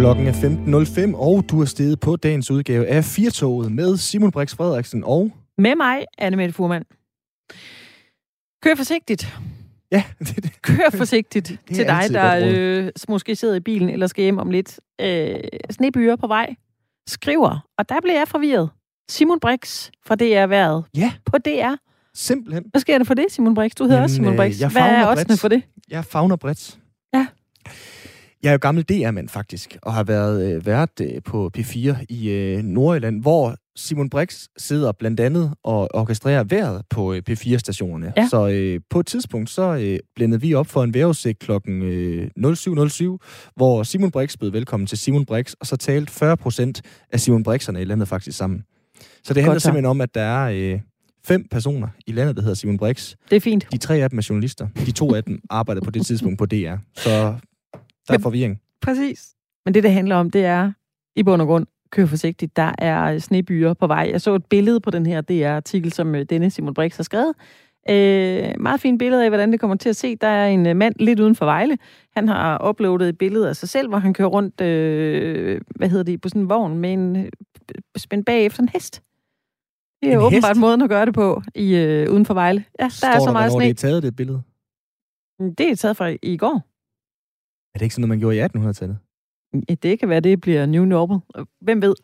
Klokken er 15.05, og du er steget på dagens udgave af Firtoget med Simon Brix Frederiksen og... Med mig, Anne Mette Furman. Kør forsigtigt. Ja, det, det. Kør forsigtigt Det til dig, der øh, måske sidder i bilen eller skal hjem om lidt. Øh, snebyer på vej. Skriver, og der bliver jeg forvirret. Simon Brix fra DR Været Ja, på DR. simpelthen. Hvad sker der for det, Simon Brix? Du hedder Jamen, også Simon øh, Brix. jeg Hvad er oddsene for det? Jeg fagner bredt. Jeg er jo gammel DR-mand faktisk, og har været øh, vært øh, på P4 i øh, Nordjylland, hvor Simon Brix sidder blandt andet og orkestrerer vejret på øh, P4-stationerne. Ja. Så øh, på et tidspunkt, så øh, blændede vi op for en vejrudsigt klokken øh, 07.07, hvor Simon Brix bød velkommen til Simon Brix, og så talte 40 procent af Simon Brixerne i landet faktisk sammen. Så det handler Godt så. simpelthen om, at der er øh, fem personer i landet, der hedder Simon Brix. Det er fint. De tre af dem er journalister. De to af dem arbejdede på det tidspunkt på DR. Så der er Men- forvirring. Præcis. Men det, det handler om, det er i bund og grund, kør forsigtigt, der er snebyer på vej. Jeg så et billede på den her DR-artikel, som øh, denne Simon Brix har skrevet. Øh, meget fint billede af, hvordan det kommer til at se. Der er en øh, mand lidt uden for Vejle. Han har uploadet et billede af sig selv, hvor han kører rundt, øh, hvad hedder det, på sådan en vogn med en øh, spændt bag efter en hest. Det er En åbenbart hest? måden at gøre det på i øh, uden for Vejle. Ja, der Står er så meget hvornår sne. det er taget, det billede? Det er taget fra i går. Er det ikke sådan noget, man gjorde i 1800-tallet? Ja, Det kan være, det bliver new normal. Hvem ved?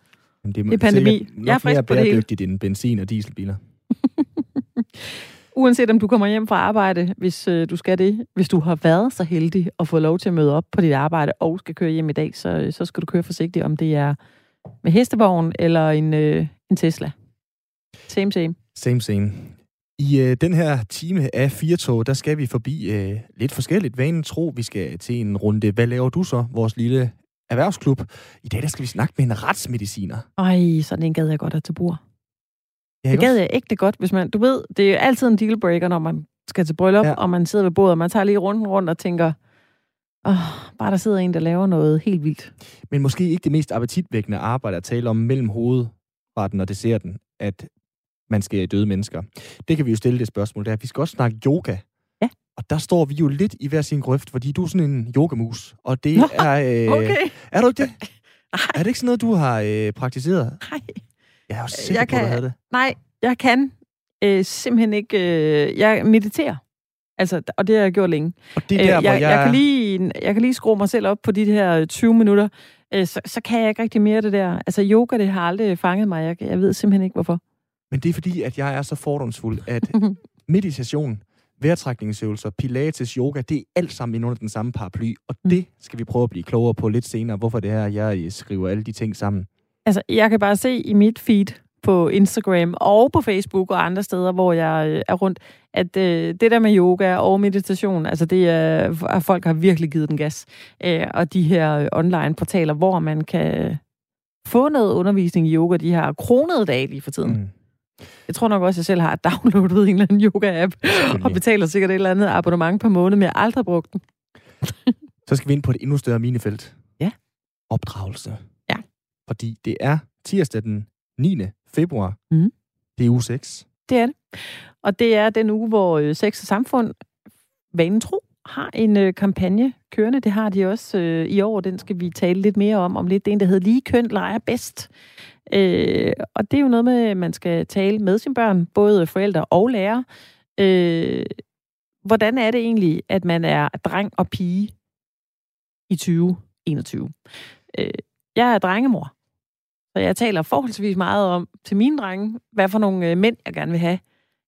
Jamen, Det er pandemi. sikkert Jeg er frisk på det hele. bæredygtigt end benzin- og dieselbiler. Uanset om du kommer hjem fra arbejde, hvis øh, du skal det, hvis du har været så heldig at få lov til at møde op på dit arbejde og skal køre hjem i dag, så, så skal du køre forsigtigt, om det er med hestevogn eller en, øh, en Tesla. Same, same. Same, same. I øh, den her time af Firtog, der skal vi forbi øh, lidt forskelligt. Vanen tro, vi skal til en runde. Hvad laver du så, vores lille erhvervsklub? I dag der skal vi snakke med en retsmediciner. Ej, sådan en gad jeg godt at til bord. Ja, Det ikke gad også? jeg ægte godt, hvis man... Du ved, det er altid en dealbreaker, når man skal til bryllup, Ja. og man sidder ved bordet, og man tager lige runden rundt og tænker, åh, bare der sidder en, der laver noget helt vildt. Men måske ikke det mest appetitvækkende arbejde at tale om mellem hovedretten og desserten, at man skal døde mennesker. Det kan vi jo stille det spørgsmål der. Vi skal også snakke yoga. Ja. Og der står vi jo lidt i hver sin grøft, fordi du er sådan en yogamus. Og det Nå, er... Øh, Okay. Er du ikke det? Nej, Er det ikke sådan noget, du har øh, praktiseret? nej. Jeg er jo sikker Jeg på, at du kan- havde det. Nej, jeg kan øh, simpelthen ikke... Øh, jeg mediterer. Altså, og det har jeg gjort længe. Og det er der, øh, hvor jeg, jeg... jeg, kan lige, jeg kan lige skrue mig selv op på de her 20 minutter. Øh, så, så kan jeg ikke rigtig mere det der. Altså, yoga, det har aldrig fanget mig. Jeg, jeg ved simpelthen ikke, hvorfor. Men det er fordi, at jeg er så fordomsfuld, at meditation, vejrtrækningsøvelser, pilates, yoga, det er alt sammen ind under den samme paraply. Og Mm. det skal vi prøve at blive klogere på lidt senere, hvorfor det her, jeg øh, skriver alle de ting sammen. Altså, jeg kan bare se i mit feed på Instagram og på Facebook og andre steder, hvor jeg øh, er rundt, at øh, det der med yoga og meditation, altså det er, at folk har virkelig givet den gas. Øh, og de her øh, online portaler, hvor man kan få noget undervisning i yoga, de har kronede dage lige for tiden. Mm. Mm. Jeg tror nok også, at jeg selv har downloadet en eller anden yoga-app, og betaler sikkert et eller andet abonnement per måned, men jeg har aldrig brugt den. Så skal vi ind på et endnu større minefelt. Ja. Opdragelse. Ja. Fordi det er tirsdag den 9. februar. Mhm. Det er uge 6. Det er det. Og det er den uge, hvor øh, Sex og Samfund, vanen tro, har en øh, kampagne kørende. Det har de også øh, i år. Den skal vi tale lidt mere om. Om lidt. Det er en, der hedder Lige køn leger bedst. Øh, og det er jo noget med, at man skal tale med sine børn, både forældre og lærer. Øh, hvordan er det egentlig, at man er dreng og pige i 2021? Øh, jeg er drengemor. Så jeg taler forholdsvis meget om til mine drenge, hvad for nogle øh, mænd, jeg gerne vil have.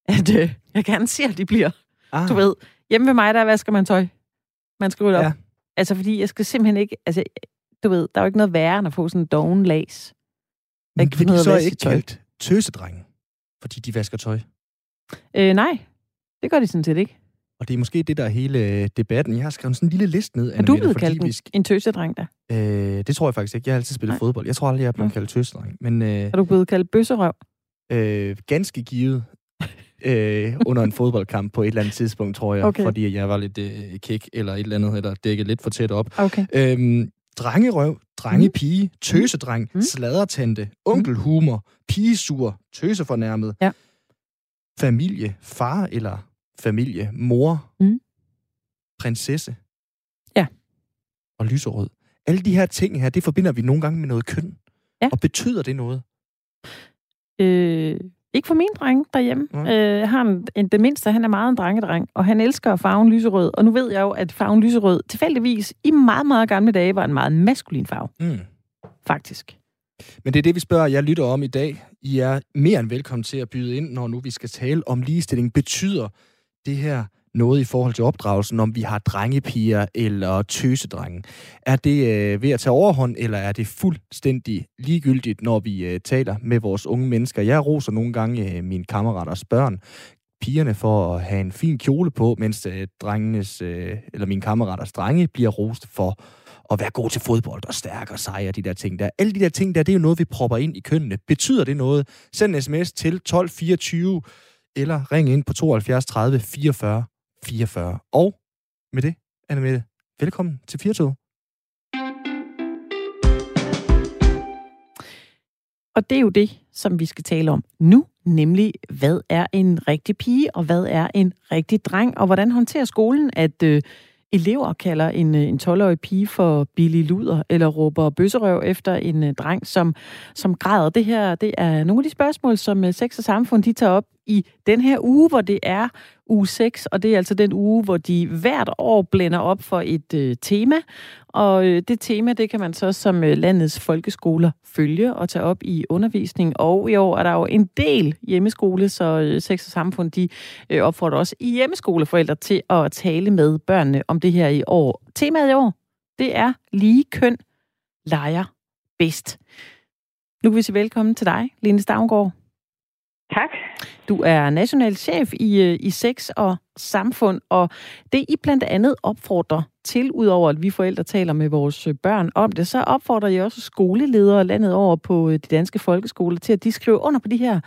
At øh, jeg gerne ser, at de bliver. Ah, Du ved, hjemme ved mig, der vasker man tøj. Man skal rydde op. Ja. Altså, fordi jeg skal simpelthen ikke... Altså, du ved, der er jo ikke noget værre, end at få sådan en doven las. men bliver de så ikke tøj. kaldt tøsedrenge, fordi de vasker tøj? Øh, nej, det gør de sådan set ikke. Og det er måske det, der er hele øh, debatten. Jeg har skrevet sådan en lille liste ned. Er du blevet kaldt en, en tøsedreng der? Øh, det tror jeg faktisk ikke. Jeg har altid spillet Nej. fodbold. Jeg tror aldrig, jeg er blevet kaldt tøsedreng. Men øh, Er du blevet kaldt bøsserøv? øh, ganske givet øh, under en fodboldkamp på et eller andet tidspunkt, tror jeg. Okay. Fordi jeg var lidt øh, kæk eller et eller andet, eller dækket lidt for tæt op. Okay. Øhm, drengerøv, drengepige, tøsedreng, Mm. sladretante, onkelhumor, pigesur, tøsefornærmet, Ja. familie, far eller familie, mor, Mm. prinsesse Ja. og lyserød. Alle de her ting her, det forbinder vi nogle gange med noget køn. Ja. Og betyder det noget? Øh, ikke for min dreng derhjemme. Mm. Øh, har en, en, den mindste, han er meget en drengedreng, og han elsker farven lyserød. Og nu ved jeg jo, at farven lyserød tilfældigvis i meget, meget gamle dage var en meget maskulin farve. Mm. Faktisk. Men det er det, vi spørger jeg lytter om i dag. I er mere end velkommen til at byde ind, når nu vi skal tale om ligestilling. Betyder det her noget i forhold til opdragelsen, om vi har drengepiger eller tøsedrenge? Er det øh, ved at tage overhånd, eller er det fuldstændig ligegyldigt, når vi øh, taler med vores unge mennesker? Jeg roser nogle gange øh, mine kammeraters børn, pigerne for at have en fin kjole på, mens øh, drengenes, øh, eller mine kammeraters drenge bliver rost for at være god til fodbold og stærk og sej og de der ting der. Alle de der ting der, det er jo noget, vi propper ind i kønnene. Betyder det noget? Send en sms til 1224 eller ring ind på 72 30 44 44. Og med det, Anne Mette, velkommen til 42. Og det er jo det, som vi skal tale om nu, nemlig hvad er en rigtig pige, og hvad er en rigtig dreng, og hvordan håndterer skolen, at øh, elever kalder en, øh, en 12-årig pige for Billy Luder, eller råber bøsserøv efter en øh, dreng, som, som græder. Det her det er nogle af de spørgsmål, som øh, Sex og Samfund de tager op i den her uge, hvor det er uge 6, og det er altså den uge, hvor de hvert år blænder op for et øh, tema. Og øh, det tema, det kan man så som øh, landets folkeskoler følge og tage op i undervisning. Og i år er der jo en del hjemmeskole, så øh, Sex og Samfund, de øh, opfordrer også hjemmeskoleforældre til at tale med børnene om det her i år. Temaet i år, det er lige køn leger bedst. Nu vil vi sige velkommen til dig, Line Stavngård. Tak. Du er national chef i, øh, i Sex og Samfund, og det I blandt andet opfordrer til, udover at vi forældre taler med vores øh, børn om det, så opfordrer I også skoleledere landet over på øh, de danske folkeskoler til, at de skriver under på de her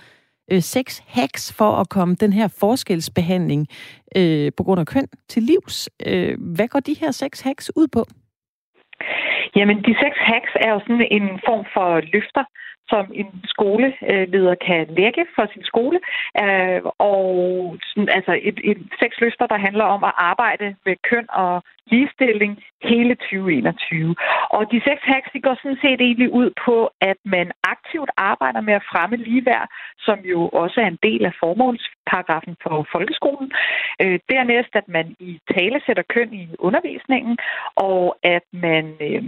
øh, seks hacks for at komme den her forskelsbehandling øh, på grund af køn til livs. Øh, hvad går de her seks hacks ud på? Jamen, de seks hacks er jo sådan en form for løfter, som en skoleleder kan lægge for sin skole. Øh, og sådan, altså et, et seks løfter, der handler om at arbejde med køn og ligestilling hele 2021. Og de seks hacks, de går sådan set egentlig ud på, at man aktivt arbejder med at fremme ligeværd, som jo også er en del af formålsparagrafen for folkeskolen. Øh, dernæst, at man i tale sætter køn i undervisningen, og at man øh,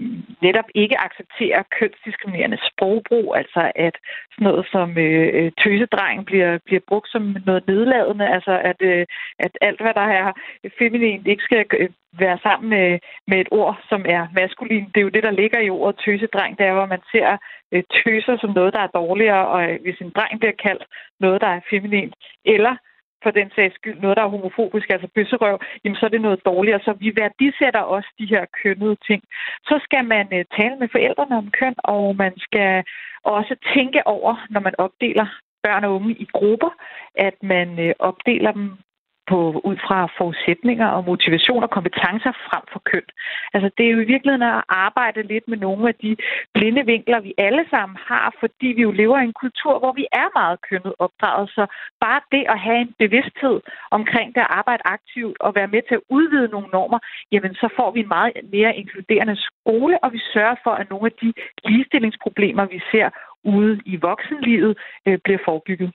netop ikke accepterer kønsdiskriminerende sprogbrug, altså Altså, at sådan noget som øh, øh, tøsedreng bliver, bliver brugt som noget nedladende, altså at, øh, at alt, hvad der er feminint, ikke skal øh, være sammen med, med et ord, som er maskulin. Det er jo det, der ligger i ordet tøsedreng, det er, hvor man ser øh, tøser som noget, der er dårligere, og øh, hvis en dreng bliver kaldt noget, der er feminin, eller for den sags skyld noget, der er homofobisk, altså bøsserøv, jamen så er det noget dårligere. Så vi værdisætter også de her kønnede ting. Så skal man øh, tale med forældrene om køn, og man skal også tænke over, når man opdeler børn og unge i grupper, at man øh, opdeler dem på, ud fra forudsætninger og motivation og kompetencer frem for køn. Altså det er jo i virkeligheden at arbejde lidt med nogle af de blinde vinkler, vi alle sammen har, fordi vi jo lever i en kultur, hvor vi er meget kønnet opdraget. Så bare det at have en bevidsthed omkring det at arbejde aktivt og være med til at udvide nogle normer, jamen så får vi en meget mere inkluderende skole, og vi sørger for, at nogle af de ligestillingsproblemer, vi ser ude i voksenlivet, øh, bliver forebygget.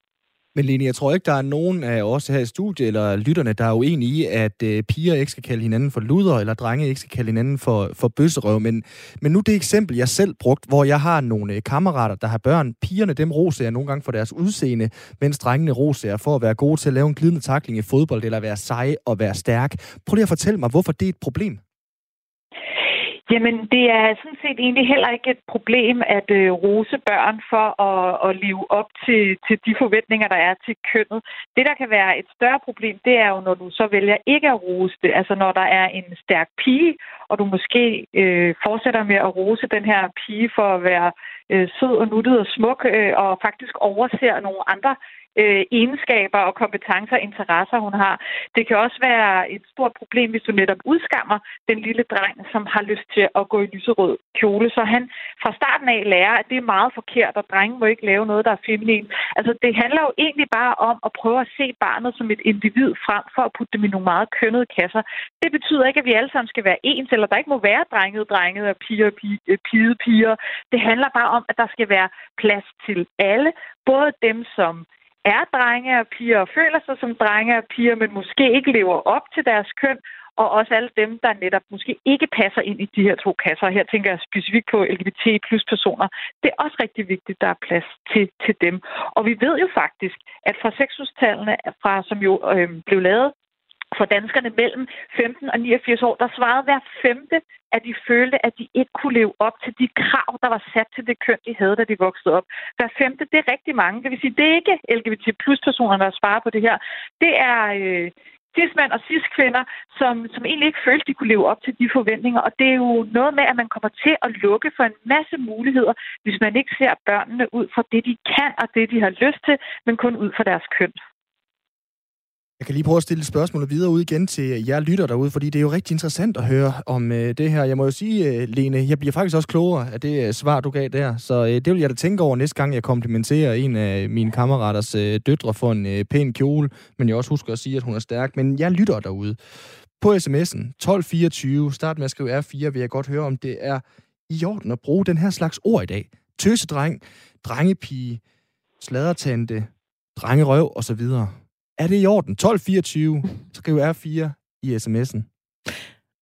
Men Lene, jeg tror ikke, der er nogen af os her i studiet eller lytterne, der er uenige i, at øh, piger ikke skal kalde hinanden for luder, eller drenge ikke skal kalde hinanden for, for bøsserøv. Men, men nu det eksempel, jeg selv brugt, hvor jeg har nogle øh, kammerater, der har børn. Pigerne, dem roser jeg nogle gange for deres udseende, mens drengene roser jeg for at være gode til at lave en glidende takling i fodbold, eller være sej og være stærk. Prøv lige at fortælle mig, hvorfor det er et problem. Jamen, det er sådan set egentlig heller ikke et problem at øh, rose børn for at, at leve op til, til de forventninger, der er til kønnet. Det, der kan være et større problem, det er jo, når du så vælger ikke at rose det. Altså, når der er en stærk pige, og du måske øh, fortsætter med at rose den her pige for at være øh, sød og nuttet og smuk, øh, og faktisk overser nogle andre øh, egenskaber og kompetencer og interesser, hun har. Det kan også være et stort problem, hvis du netop udskammer den lille dreng, som har lyst til at gå i lyserød kjole. Så han fra starten af lærer, at det er meget forkert, og drengen må ikke lave noget, der er feminin. Altså, det handler jo egentlig bare om at prøve at se barnet som et individ frem for at putte dem i nogle meget kønnede kasser. Det betyder ikke, at vi alle sammen skal være ens, eller der ikke må være drenget, drengede og piger pige, øh, pige piger. Det handler bare om, at der skal være plads til alle. Både dem, som er drenge og piger og føler sig som drenge og piger, men måske ikke lever op til deres køn, og også alle dem, der netop måske ikke passer ind i de her to kasser. Her tænker jeg specifikt på LGBT plus personer. Det er også rigtig vigtigt, at der er plads til, til dem. Og vi ved jo faktisk, at fra sexhustallene, fra, som jo øh, blev lavet for danskerne mellem 15 og 89 år, der svarede hver femte, at de følte, at de ikke kunne leve op til de krav, der var sat til det køn, de havde, da de voksede op. Hver femte, det er rigtig mange. Det vil sige, det er ikke LGBT plus personer, der svarer på det her. Det er øh, cis-mænd og cis-kvinder, som, som egentlig ikke følte, de kunne leve op til de forventninger. Og det er jo noget med, at man kommer til at lukke for en masse muligheder, hvis man ikke ser børnene ud fra det, de kan og det, de har lyst til, men kun ud fra deres køn. Jeg kan lige prøve at stille et spørgsmål videre ud igen til jer lytter derude, fordi det er jo rigtig interessant at høre om øh, det her. Jeg må jo sige, øh, Lene, jeg bliver faktisk også klogere af det øh, svar, du gav der. Så øh, det vil jeg da tænke over næste gang, jeg komplimenterer en af mine kammeraters øh, døtre for en øh, pæn kjole. Men jeg også husker at sige, at hun er stærk. Men jeg lytter derude. På sms'en 1224, start med at skrive R4, vil jeg godt høre, om det er i orden at bruge den her slags ord i dag. Tøsedreng, drengepige, sladertante, drengerøv osv. Er det i orden? 1224, skriv R4 i sms'en.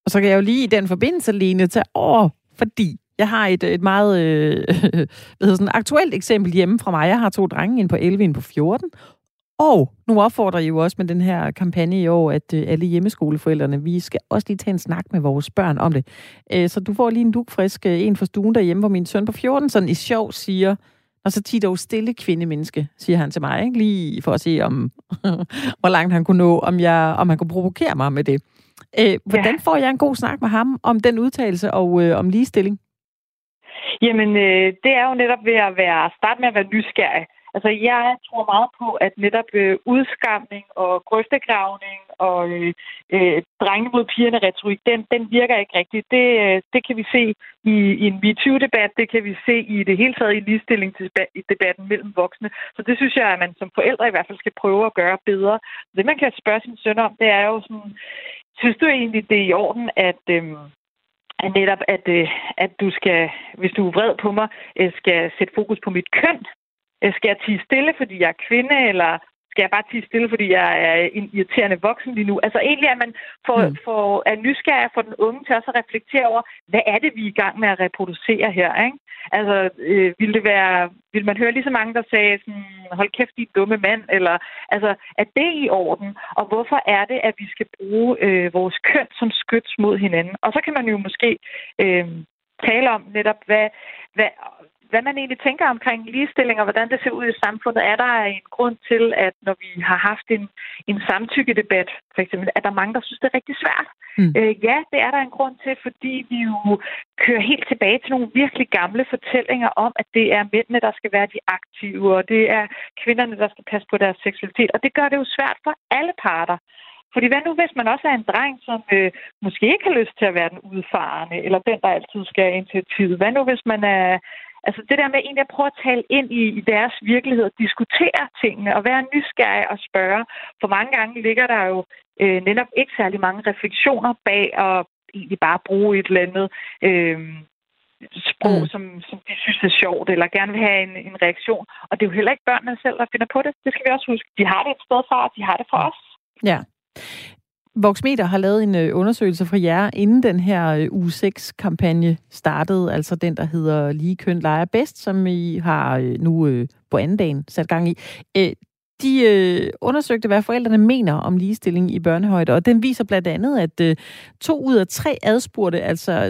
Og så kan jeg jo lige i den forbindelse, Lene, tage over, fordi jeg har et, et meget øh, hvad sådan, aktuelt eksempel hjemme fra mig. Jeg har to drenge, en på 11, en på 14. Og nu opfordrer jeg jo også med den her kampagne i år, at øh, alle hjemmeskoleforældrene, vi skal også lige tage en snak med vores børn om det. Øh, så du får lige en dukfrisk øh, en fra stuen derhjemme, hvor min søn på 14 sådan i sjov siger, og så tit dog stille kvindemenneske, siger han til mig, ikke? lige for at se, om hvor langt han kunne nå, om, jeg, om han kunne provokere mig med det. Øh, hvordan ja. får jeg en god snak med ham om den udtalelse og øh, om ligestilling? Jamen, øh, det er jo netop ved at være, starte med at være nysgerrig. Altså, jeg tror meget på, at netop øh, udskamning og grøftegravning og øh, øh, drenge mod pigerne retorik, den, den virker ikke rigtigt. Det, øh, det kan vi se i, i en MeToo-debat, det kan vi se i det hele taget i ligestillingsdebatten mellem voksne. Så det synes jeg, at man som forældre i hvert fald skal prøve at gøre bedre. Det, man kan spørge sin søn om, det er jo sådan, synes du egentlig, det er i orden, at... Øh, at netop, at, øh, at du skal, hvis du er vred på mig, øh, skal sætte fokus på mit køn, skal jeg tige stille, fordi jeg er kvinde, eller skal jeg bare tige stille, fordi jeg er en irriterende voksen lige nu? Altså egentlig, at man får, mm. får, er nysgerrig for den unge til også at reflektere over, hvad er det, vi er i gang med at reproducere her? Ikke? Altså, øh, vil det være, vil man høre lige så mange, der sagde sådan, hold kæft, din dumme mand, eller altså, er det i orden? Og hvorfor er det, at vi skal bruge øh, vores køn som skyts mod hinanden? Og så kan man jo måske øh, tale om netop, hvad, hvad, hvad man egentlig tænker omkring ligestilling og hvordan det ser ud i samfundet. Er der en grund til, at når vi har haft en, en samtykkedebat, for eksempel, er der mange, der synes, det er rigtig svært? Mm. Øh, ja, det er der en grund til, fordi vi jo kører helt tilbage til nogle virkelig gamle fortællinger om, at det er mændene, der skal være de aktive, og det er kvinderne, der skal passe på deres seksualitet. Og det gør det jo svært for alle parter. Fordi hvad nu, hvis man også er en dreng, som øh, måske ikke har lyst til at være den udfarende, eller den, der altid skal have initiativet? Hvad nu, hvis man er Altså det der med egentlig at prøve at tale ind i, i deres virkelighed, diskutere tingene, og være nysgerrig og spørge. For mange gange ligger der jo øh, netop ikke særlig mange refleksioner bag, og egentlig bare bruge et eller andet øh, sprog, mm. som, som de synes er sjovt, eller gerne vil have en, en reaktion. Og det er jo heller ikke børnene selv, der finder på det. Det skal vi også huske. De har det et sted fra, og de har det fra os. Ja. Voxmeter har lavet en øh, undersøgelse for jer, inden den her u uge 6-kampagne startede, altså den, der hedder Lige køn leger bedst, som I har øh, nu på anden dagen sat gang i. De undersøgte, hvad forældrene mener om ligestilling i børnehøjde, og den viser blandt andet, at to ud af tre adspurgte, altså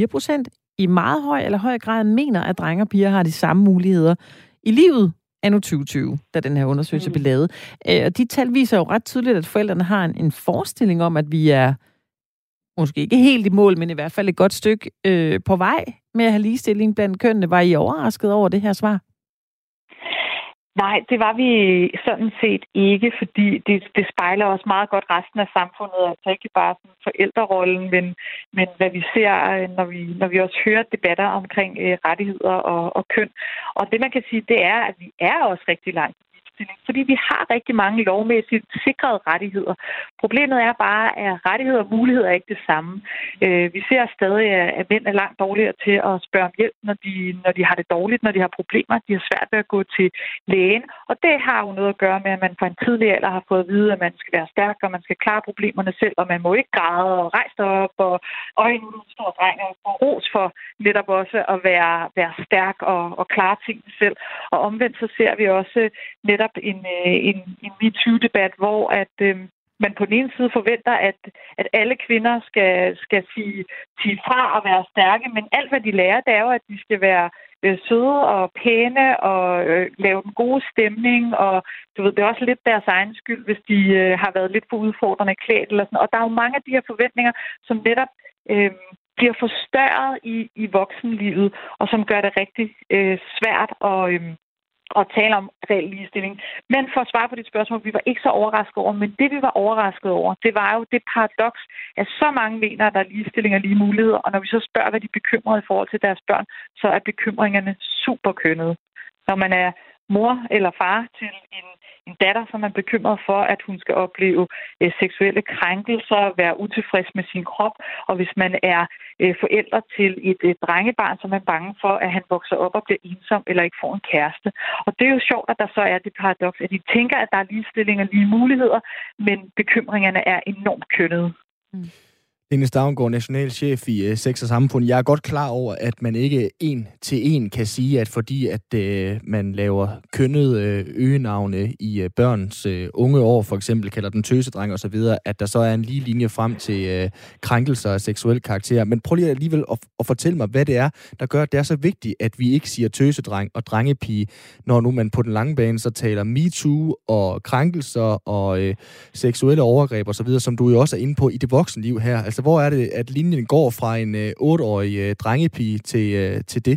66,4 procent, i meget høj eller høj grad mener, at drenge og piger har de samme muligheder i livet anno 2020, da den her undersøgelse mm. blev lavet. Øh, og de tal viser jo ret tydeligt, at forældrene har en, en forestilling om, at vi er måske ikke helt i mål, men i hvert fald et godt stykke øh, på vej med at have ligestilling blandt kønnene. Var I overrasket over det her svar? Nej, det var vi sådan set ikke, fordi det, det spejler også meget godt resten af samfundet, altså ikke bare sådan forældrerollen, men, men hvad vi ser, øh, når vi, når vi også hører debatter omkring øh, rettigheder og, og køn. Og det man kan sige, det er, at vi er også rigtig langt ligestilling, fordi vi har rigtig mange lovmæssigt sikrede rettigheder. Problemet er bare, at rettigheder og muligheder er ikke det samme. Øh, vi ser stadig, at mænd er langt dårligere til at spørge om hjælp, når de, når de har det dårligt, når de har problemer. De har svært ved at gå til lægen, og det har jo noget at gøre med, at man fra en tidlig alder har fået at vide, at man skal være stærk, og man skal klare problemerne selv, og man må ikke græde og rejse op, og øjnene stor dreng og få ros for netop også at være, være stærk og, og klare ting selv. Og omvendt så ser vi også netop netop en, øh, en, en MeToo-debat, hvor at øh, man på den ene side forventer, at, at alle kvinder skal, skal sige, sige fra og være stærke, men alt, hvad de lærer, det er jo, at de skal være øh, søde og pæne og øh, lave den gode stemning, og du ved, det er også lidt deres egen skyld, hvis de øh, har været lidt for udfordrende klædt eller sådan. Og der er jo mange af de her forventninger, som netop øh, bliver forstørret i, i voksenlivet, og som gør det rigtig øh, svært at, øh, at tale om reel ligestilling. Men for at svare på dit spørgsmål, vi var ikke så overrasket over, men det vi var overrasket over, det var jo det paradoks, at så mange mener, at der er ligestilling og lige muligheder, og når vi så spørger, hvad de er bekymrede i forhold til deres børn, så er bekymringerne super kønnede. Når man er mor eller far til en en datter, som er bekymret for, at hun skal opleve øh, seksuelle krænkelser, være utilfreds med sin krop, og hvis man er øh, forældre til et øh, drengebarn, som er bange for, at han vokser op og bliver ensom eller ikke får en kæreste. Og det er jo sjovt, at der så er det paradoks, at de tænker, at der er ligestilling og lige muligheder, men bekymringerne er enormt kønnede. Mm. Dennis Stavngård, nationalchef i uh, Sex og Samfund. Jeg er godt klar over, at man ikke en til en kan sige, at fordi at uh, man laver kønnede uh, øh, øgenavne i uh, børns uh, unge år, for eksempel kalder den tøsedreng og så videre, at der så er en lige linje frem til uh, krænkelser af seksuel karakter. Men prøv lige alligevel at, at fortælle mig, hvad det er, der gør, at det er så vigtigt, at vi ikke siger tøsedreng og drengepige, når nu man på den lange bane så taler MeToo og krænkelser og uh, seksuelle overgreb og så videre, som du jo også er inde på i det voksenliv her. Altså, Altså, hvor er det, at linjen går fra en øh, 8-årig øh, drengepige til, øh, til det?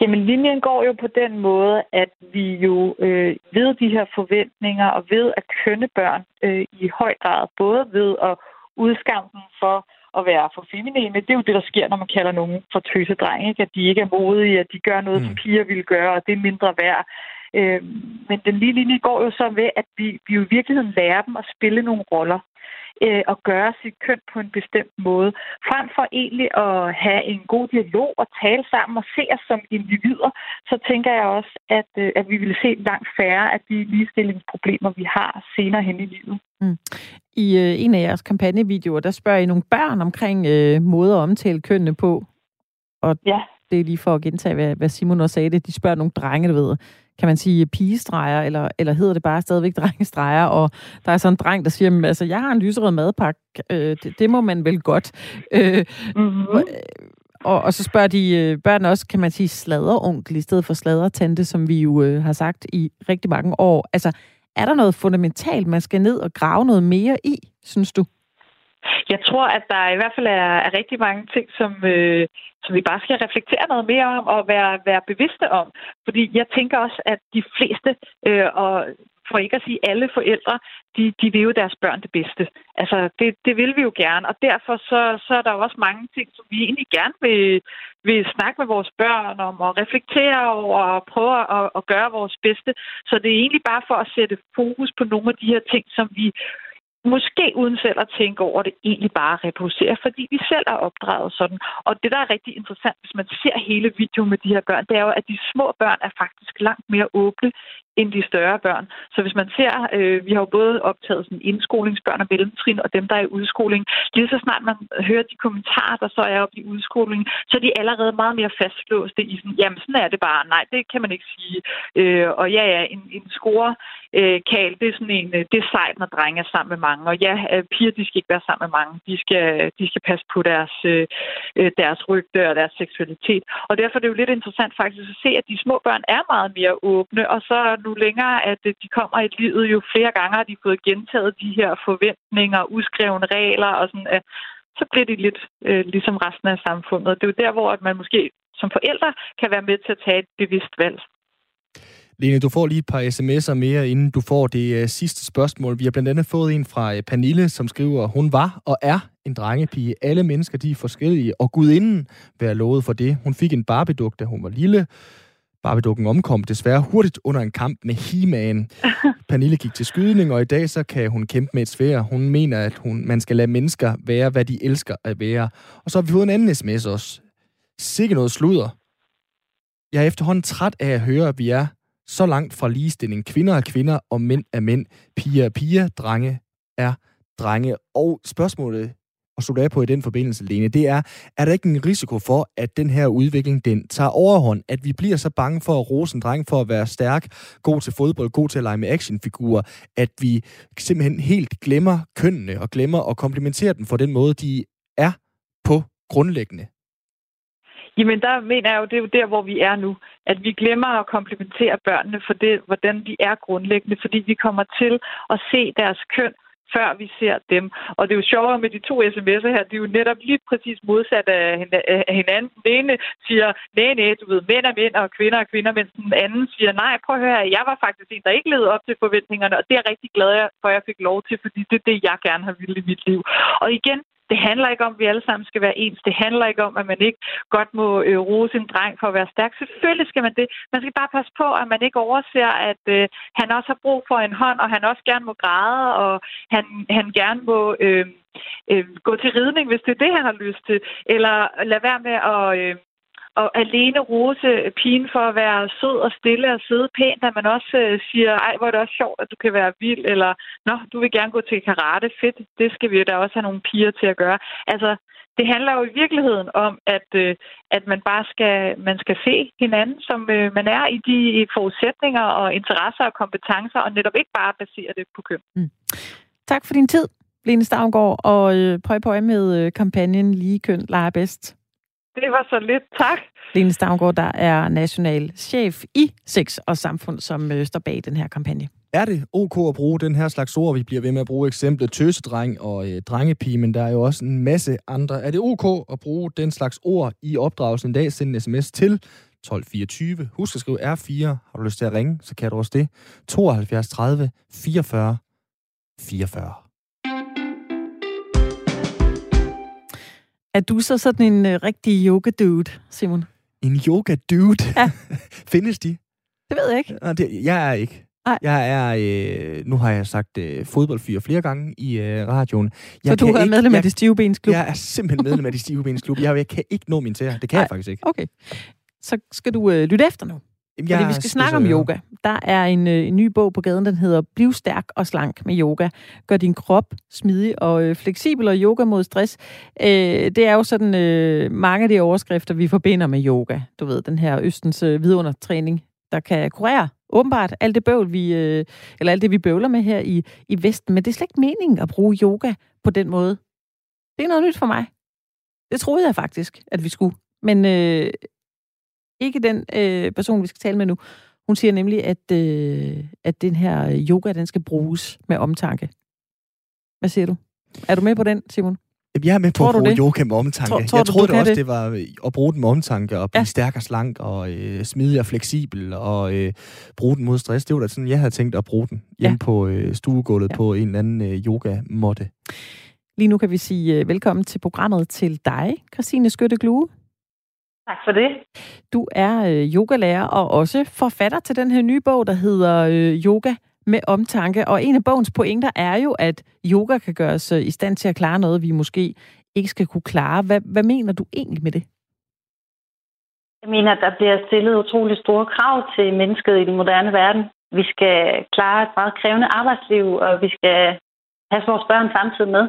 Jamen, linjen går jo på den måde, at vi jo øh, ved de her forventninger og ved at kønne børn øh, i høj grad, både ved at udskamme dem for at være for feminine. Det er jo det, der sker, når man kalder nogen for tøsedreng, ikke? at de ikke er modige, at de gør noget, mm. som piger ville gøre, og det er mindre værd. Øh, men den lige linje går jo så ved, at vi, vi jo i virkeligheden lærer dem at spille nogle roller øh, at gøre sit køn på en bestemt måde, frem for egentlig at have en god dialog og tale sammen og se os som individer, så tænker jeg også, at, øh, at vi vil se langt færre af de ligestillingsproblemer, vi har senere hen i livet. Mm. I øh, en af jeres kampagnevideoer, der spørger I nogle børn omkring øh, måder at omtale kønnene på. Og ja. Det er lige for at gentage, hvad, hvad Simon også sagde det. De spørger nogle drenge, du ved, kan man sige, pigestreger, eller, eller hedder det bare stadigvæk drengestreger, og der er sådan en dreng, der siger, altså, jeg har en lyserød madpakke, øh, det, det må man vel godt. Øh, mm-hmm. og, og så spørger de øh, børn også, kan man sige, sladeronkel i stedet for sladertante, som vi jo øh, har sagt i rigtig mange år. Altså, er der noget fundamentalt, man skal ned og grave noget mere i, synes du? Jeg tror, at der i hvert fald er, er rigtig mange ting, som, øh, som vi bare skal reflektere noget mere om og være, være bevidste om. Fordi jeg tænker også, at de fleste, øh, og for ikke at sige alle forældre, de, de vil jo deres børn det bedste. Altså, det, det vil vi jo gerne, og derfor så, så er der jo også mange ting, som vi egentlig gerne vil, vil snakke med vores børn om, og reflektere over, og prøve at, at gøre vores bedste. Så det er egentlig bare for at sætte fokus på nogle af de her ting, som vi måske uden selv at tænke over det, egentlig bare reproducerer, fordi vi selv er opdraget sådan. Og det, der er rigtig interessant, hvis man ser hele videoen med de her børn, det er jo, at de små børn er faktisk langt mere åbne end de større børn. Så hvis man ser, øh, vi har jo både optaget sådan indskolingsbørn og mellemtrin, og dem, der er i udskoling. Lige så snart man hører de kommentarer, der så er op i udskoling, så er de allerede meget mere fastlåste i sådan, jamen sådan er det bare. Nej, det kan man ikke sige. Øh, og ja, ja, en, en score øh, kal, det er sådan en, øh, det er sejt, når drenge er sammen med mange. Og ja, øh, piger, de skal ikke være sammen med mange. De skal, de skal passe på deres, øh, øh, deres rygte og deres seksualitet. Og derfor er det jo lidt interessant faktisk at se, at de små børn er meget mere åbne, og så nu længere, at øh, de kommer i livet, jo flere gange har de fået gentaget de her forventninger, uskrevne regler, og sådan, at så bliver de lidt øh, ligesom resten af samfundet. Det er jo der, hvor man måske som forældre kan være med til at tage et bevidst valg. Lene, du får lige et par sms'er mere, inden du får det uh, sidste spørgsmål. Vi har blandt andet fået en fra uh, Pernille, som skriver, hun var og er en drengepige. Alle mennesker, de er forskellige, og gudinden være lovet for det. Hun fik en barbeduk, da hun var lille. Barbiedukken omkom desværre hurtigt under en kamp med He-Man. Pernille gik til skydning, og i dag så kan hun kæmpe med et svær. Hun mener, at hun, man skal lade mennesker være, hvad de elsker at være. Og så har vi fået en anden sms også. Sikke noget sludder. Jeg er efterhånden træt af at høre, at vi er så langt fra ligestilling. Kvinder er kvinder, og mænd er mænd. Piger er piger, drenge er drenge. Og spørgsmålet at slutte af på i den forbindelse, Lene, det er, er der ikke en risiko for, at den her udvikling, den tager overhånd, at vi bliver så bange for at rose en dreng for at være stærk, god til fodbold, god til at lege med actionfigurer, at vi simpelthen helt glemmer kønnene og glemmer at komplimentere dem for den måde, de er på grundlæggende? Jamen, der mener jeg jo, det er jo der, hvor vi er nu. At vi glemmer at komplementere børnene for det, hvordan de er grundlæggende, fordi vi kommer til at se deres køn før vi ser dem. Og det er jo sjovere med de to sms'er her, det er jo netop lige præcis modsat af hinanden. Den ene siger, nej, nej, du ved, mænd er mænd, og kvinder er kvinder, mens den anden siger, nej, prøv at høre, jeg var faktisk en, der ikke levede op til forventningerne, og det er jeg rigtig glad for, at jeg fik lov til, fordi det er det, jeg gerne har ville i mit liv. Og igen, det handler ikke om, at vi alle sammen skal være ens. Det handler ikke om, at man ikke godt må øh, rose en dreng for at være stærk. Selvfølgelig skal man det. Man skal bare passe på, at man ikke overser, at øh, han også har brug for en hånd, og han også gerne må græde, og han, han gerne må øh, øh, gå til ridning, hvis det er det, han har lyst til. Eller lade være med at... Øh, og alene rose pigen for at være sød og stille og sidde pænt, at man også øh, siger, ej, hvor er det også sjovt, at du kan være vild, eller nå, du vil gerne gå til karate, fedt, det skal vi jo da også have nogle piger til at gøre. Altså, det handler jo i virkeligheden om, at, øh, at man bare skal, man skal se hinanden, som øh, man er i de forudsætninger og interesser og kompetencer, og netop ikke bare basere det på køn. Mm. Tak for din tid, Lene Stavngård, og øh, prøv på med øh, kampagnen Lige Køn leger bedst. Det var så lidt. Tak. Lene Stavngård, der er national chef i Sex og Samfund, som øh, står bag den her kampagne. Er det ok at bruge den her slags ord? Vi bliver ved med at bruge eksemplet tøsedreng og øh, drengepige, men der er jo også en masse andre. Er det ok at bruge den slags ord i opdragelsen en dag? Send en sms til 1224. Husk at skrive R4. Har du lyst til at ringe, så kan du også det. 72 30 44 44. Er du så sådan en uh, rigtig yoga-dude, Simon? En yoga-dude? Ja. Findes de? Det ved jeg ikke. Nej, det, jeg er ikke. Nej. Jeg er, øh, nu har jeg sagt øh, fodboldfyr flere gange i øh, radioen. Jeg så du er medlem jeg, af det stive bens klub? Jeg er simpelthen medlem af det stive bens klub. Jeg, jeg kan ikke nå min tæer. Det kan Nej. jeg faktisk ikke. Okay. Så skal du øh, lytte efter nu. Jeg Fordi vi skal snakke om yoga. Der er en, øh, en ny bog på gaden, den hedder Bliv stærk og slank med yoga. Gør din krop smidig og øh, fleksibel og yoga mod stress. Øh, det er jo sådan øh, mange af de overskrifter, vi forbinder med yoga. Du ved, den her Østens øh, vidundertræning, der kan kurere åbenbart alt det bøvl, vi, øh, eller alt det, vi bøvler med her i, i Vesten. Men det er slet ikke meningen at bruge yoga på den måde. Det er noget nyt for mig. Det troede jeg faktisk, at vi skulle. Men øh, ikke den øh, person, vi skal tale med nu. Hun siger nemlig, at, øh, at den her yoga, den skal bruges med omtanke. Hvad siger du? Er du med på den, Simon? Jeg er med på tror at bruge yoga med omtanke. Tror, tror jeg du, troede du også, det? det var at bruge den med omtanke, og blive ja. stærk og slank, og øh, smidig og fleksibel, og øh, bruge den mod stress. Det var da sådan, jeg havde tænkt at bruge den hjemme ja. på øh, stuegulvet ja. på en eller anden øh, yoga-måtte. Lige nu kan vi sige øh, velkommen til programmet til dig, Christine Skytte Glue. Tak for det. Du er øh, yogalærer og også forfatter til den her nye bog, der hedder øh, Yoga med omtanke. Og en af bogens pointer er jo, at yoga kan gøre os øh, i stand til at klare noget, vi måske ikke skal kunne klare. Hvad, hvad mener du egentlig med det? Jeg mener, at der bliver stillet utrolig store krav til mennesket i den moderne verden. Vi skal klare et meget krævende arbejdsliv, og vi skal have vores børn samtidig med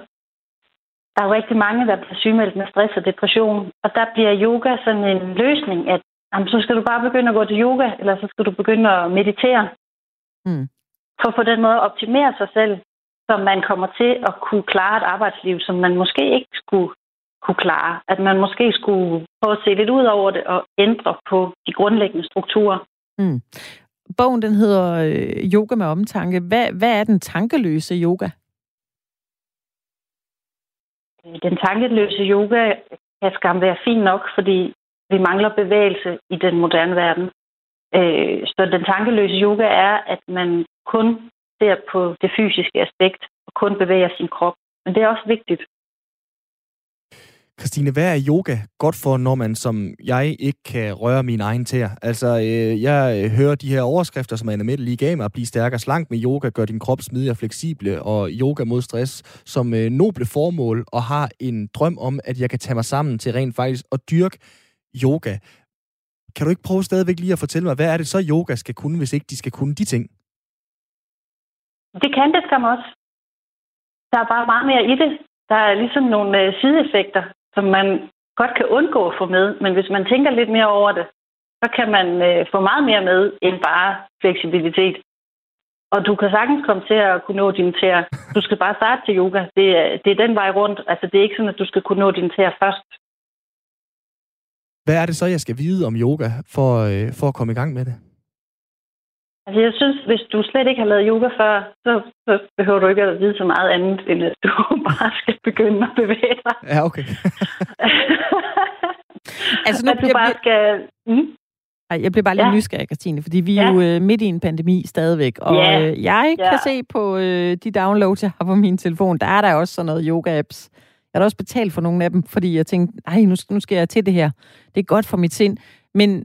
der er jo rigtig mange, der bliver sygemeldt med stress og depression. Og der bliver yoga sådan en løsning, at jamen, så skal du bare begynde at gå til yoga, eller så skal du begynde at meditere. Mm. For på den måde at optimere sig selv, så man kommer til at kunne klare et arbejdsliv, som man måske ikke skulle kunne klare. At man måske skulle prøve at se lidt ud over det og ændre på de grundlæggende strukturer. Mm. Bogen den hedder øh, Yoga med omtanke. Hvad, hvad er den tankeløse yoga? Den tankeløse yoga kan skam være fin nok, fordi vi mangler bevægelse i den moderne verden. Øh, så den tankeløse yoga er, at man kun ser på det fysiske aspekt og kun bevæger sin krop. Men det er også vigtigt. Christine, hvad er yoga godt for, når man som jeg ikke kan røre min egen tæer? Altså, øh, jeg øh, hører de her overskrifter, som Anna Mette lige gav mig, at blive stærkere slank med yoga, gør din krop smidig og fleksible, og yoga mod stress som øh, noble formål, og har en drøm om, at jeg kan tage mig sammen til rent faktisk at dyrke yoga. Kan du ikke prøve stadigvæk lige at fortælle mig, hvad er det så, yoga skal kunne, hvis ikke de skal kunne de ting? Det kan det skam også. Der er bare meget mere i det. Der er ligesom nogle øh, sideeffekter, som man godt kan undgå at få med. Men hvis man tænker lidt mere over det, så kan man øh, få meget mere med end bare fleksibilitet. Og du kan sagtens komme til at kunne nå dine tæer. Du skal bare starte til yoga. Det er, det er den vej rundt. Altså, det er ikke sådan, at du skal kunne nå dine tæer først. Hvad er det så, jeg skal vide om yoga for, øh, for at komme i gang med det? Altså, jeg synes, hvis du slet ikke har lavet yoga før, så, så behøver du ikke at vide så meget andet, end at du bare skal begynde at bevæge dig. Ja, okay. altså, nu at du bare jeg, skal... Mm? Ej, jeg bliver bare lidt ja. nysgerrig, Christine, fordi vi er ja. jo øh, midt i en pandemi stadigvæk, og ja. øh, jeg ja. kan se på øh, de downloads, jeg har på min telefon, der er der også sådan noget yoga-apps. Jeg har også betalt for nogle af dem, fordi jeg tænkte, nej, nu, nu skal jeg til det her. Det er godt for mit sind. Men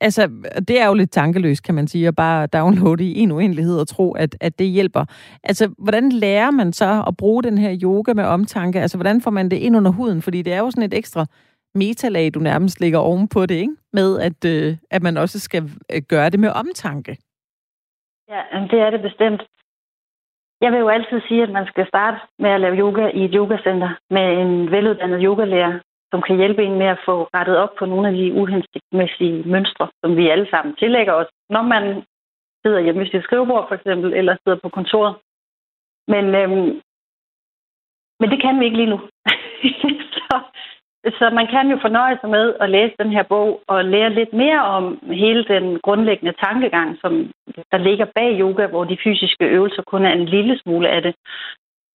altså, det er jo lidt tankeløst, kan man sige, at bare downloade i en uendelighed og tro, at, at det hjælper. Altså, hvordan lærer man så at bruge den her yoga med omtanke? Altså, hvordan får man det ind under huden? Fordi det er jo sådan et ekstra metalag, du nærmest ligger ovenpå det, ikke? Med, at, øh, at man også skal øh, gøre det med omtanke. Ja, det er det bestemt. Jeg vil jo altid sige, at man skal starte med at lave yoga i et yogacenter med en veluddannet yogalærer, som kan hjælpe en med at få rettet op på nogle af de uhensigtsmæssige mønstre, som vi alle sammen tillægger os, når man sidder hjemme ved sit skrivebord for eksempel, eller sidder på kontoret. Men, øhm, men det kan vi ikke lige nu. så, så man kan jo fornøje sig med at læse den her bog og lære lidt mere om hele den grundlæggende tankegang, som der ligger bag yoga, hvor de fysiske øvelser kun er en lille smule af det.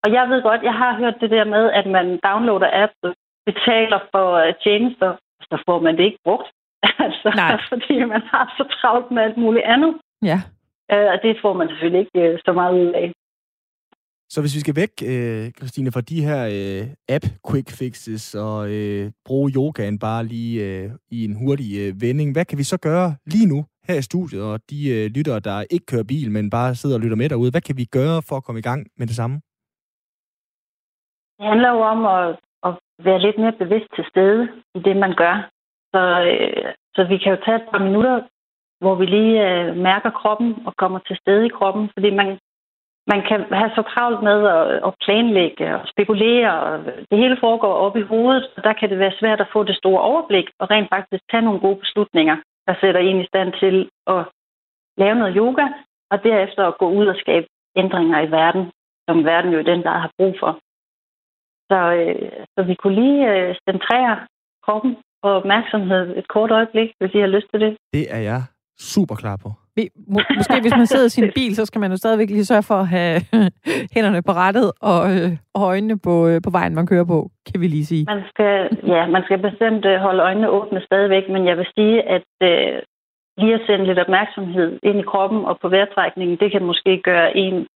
Og jeg ved godt, jeg har hørt det der med, at man downloader apps betaler for øh, tjenester, så får man det ikke brugt. altså, Nej. fordi man har så travlt med alt muligt andet. Ja. Øh, og det får man selvfølgelig ikke øh, så meget ud af. Så hvis vi skal væk, øh, Christine, fra de her øh, app quick fixes og øh, bruge yogaen bare lige øh, i en hurtig øh, vending, hvad kan vi så gøre lige nu her i studiet, og de øh, lyttere, der ikke kører bil, men bare sidder og lytter med derude, hvad kan vi gøre for at komme i gang med det samme? Det handler jo om at at være lidt mere bevidst til stede i det, man gør. Så, øh, så vi kan jo tage et par minutter, hvor vi lige øh, mærker kroppen og kommer til stede i kroppen, fordi man, man kan have så travlt med at, at planlægge og spekulere, og det hele foregår op i hovedet, og der kan det være svært at få det store overblik og rent faktisk tage nogle gode beslutninger, der sætter en i stand til at lave noget yoga, og derefter at gå ud og skabe ændringer i verden, som verden jo den, der har brug for. Så, øh, så vi kunne lige øh, centrere kroppen og opmærksomhed et kort øjeblik, hvis I har lyst til det. Det er jeg super klar på. Må, måske hvis man sidder i sin bil, så skal man jo stadigvæk lige sørge for at have hænderne på rettet og, øh, og øjnene på, øh, på vejen, man kører på, kan vi lige sige. Man skal, ja, man skal bestemt øh, holde øjnene åbne stadigvæk, men jeg vil sige, at øh, lige at sende lidt opmærksomhed ind i kroppen og på vejrtrækningen, det kan måske gøre en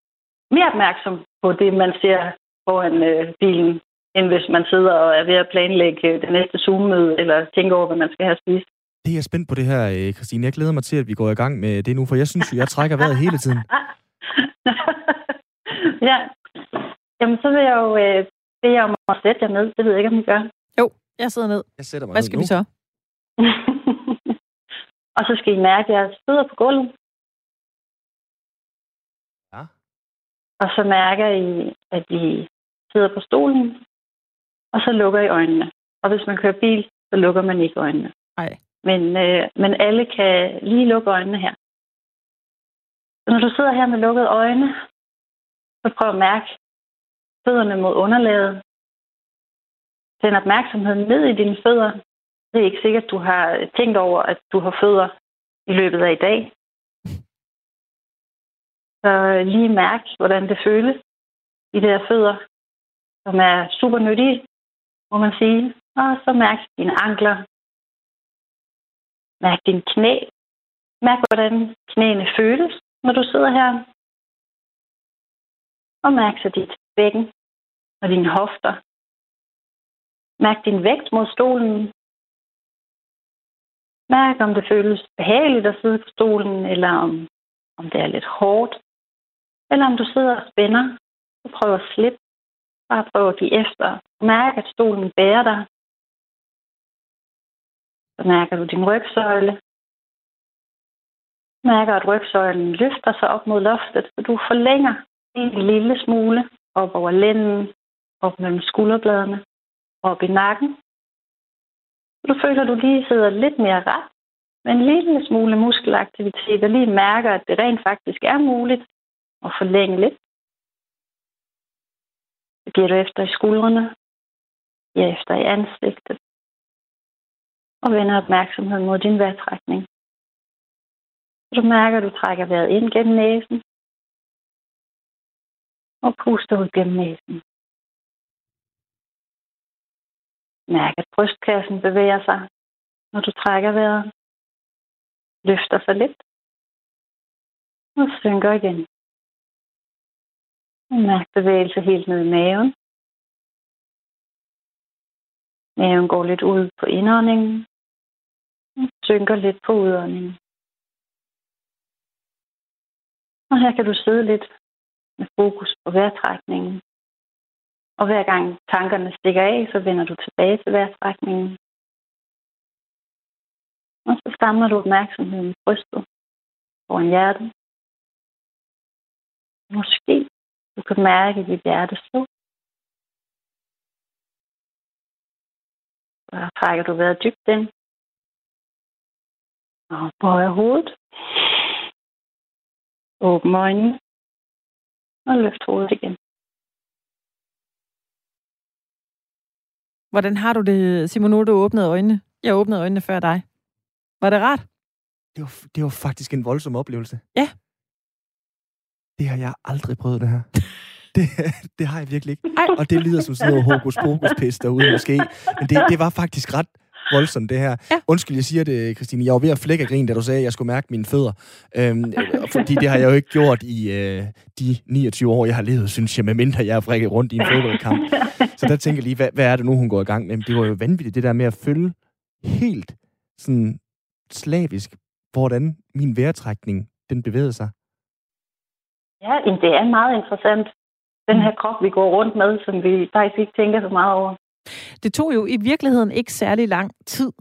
mere opmærksom på det, man ser foran øh, bilen, end hvis man sidder og er ved at planlægge det næste Zoom-møde, eller tænker over, hvad man skal have spist. Det er jeg spændt på det her, øh, Christine. Jeg glæder mig til, at vi går i gang med det nu, for jeg synes jeg trækker vejret hele tiden. ja. Jamen, så vil jeg jo øh, bede jer om at sætte jer ned. Det ved jeg ikke, om I gør. Jo, jeg sidder ned. Jeg sætter mig Hvad skal ned vi så? og så skal I mærke, at jeg sidder på gulvet. Ja. Og så mærker I, at I sidder på stolen, og så lukker I øjnene. Og hvis man kører bil, så lukker man ikke øjnene. Nej. Men, øh, men alle kan lige lukke øjnene her. Så når du sidder her med lukkede øjne, så prøv at mærke fødderne mod underlaget. Send opmærksomheden ned i dine fødder. Det er ikke sikkert, du har tænkt over, at du har fødder i løbet af i dag. Så lige mærk, hvordan det føles i de her fødder som er super nyttige, må man sige. Og så mærk dine ankler. Mærk dine knæ. Mærk, hvordan knæene føles, når du sidder her. Og mærk så dit bækken og dine hofter. Mærk din vægt mod stolen. Mærk, om det føles behageligt at sidde på stolen, eller om, om det er lidt hårdt. Eller om du sidder og spænder og prøver at slippe. Bare prøv at give efter. Mærk, at stolen bærer dig. Så mærker du din rygsøjle. Mærker, at rygsøjlen løfter sig op mod loftet, så du forlænger en lille smule op over lænden, op mellem skulderbladene, op i nakken. Du føler, at du lige sidder lidt mere ret, med en lille smule muskelaktivitet, og lige mærker, at det rent faktisk er muligt at forlænge lidt. Giver du efter i skuldrene, Giver efter i ansigtet, og vender opmærksomheden mod din vejrtrækning. Du mærker, at du trækker vejret ind gennem næsen, og puster ud gennem næsen. Mærk, at brystkassen bevæger sig, når du trækker vejret. Løfter sig lidt. Og synker igen. Mærk bevægelse helt ned i maven. Maven går lidt ud på indåndingen. Og synker lidt på udåndingen. Og her kan du sidde lidt med fokus på vejrtrækningen. Og hver gang tankerne stikker af, så vender du tilbage til vejrtrækningen. Og så samler du opmærksomheden i brystet foran hjertet. Måske du kan mærke dit hjerte slå. Så trækker du vejret dybt ind. Og bøjer hovedet. Åbn øjnene. Og løft hovedet igen. Hvordan har du det, Simon, nu du åbnede øjnene? Jeg åbnede øjnene før dig. Var det rart? Det var, det var faktisk en voldsom oplevelse. Ja. Det har jeg aldrig prøvet, det her. Det, det har jeg virkelig ikke. Ej. Og det lyder som sådan noget hokus pokus pis derude måske. Men det, det var faktisk ret voldsomt, det her. Ja. Undskyld, jeg siger det, Christine. Jeg var ved at flække af grin, da du sagde, at jeg skulle mærke mine fødder. Øhm, fordi det har jeg jo ikke gjort i øh, de 29 år, jeg har levet, synes jeg, medmindre jeg har frækket rundt i en fodboldkamp. Så der tænker jeg lige, hvad, hvad er det nu, hun går i gang med? Men det var jo vanvittigt, det der med at følge helt sådan slavisk, hvordan min vejrtrækning, den bevægede sig. Ja, det er meget interessant. Den her krop, vi går rundt med, som vi faktisk ikke tænker så meget over. Det tog jo i virkeligheden ikke særlig lang tid,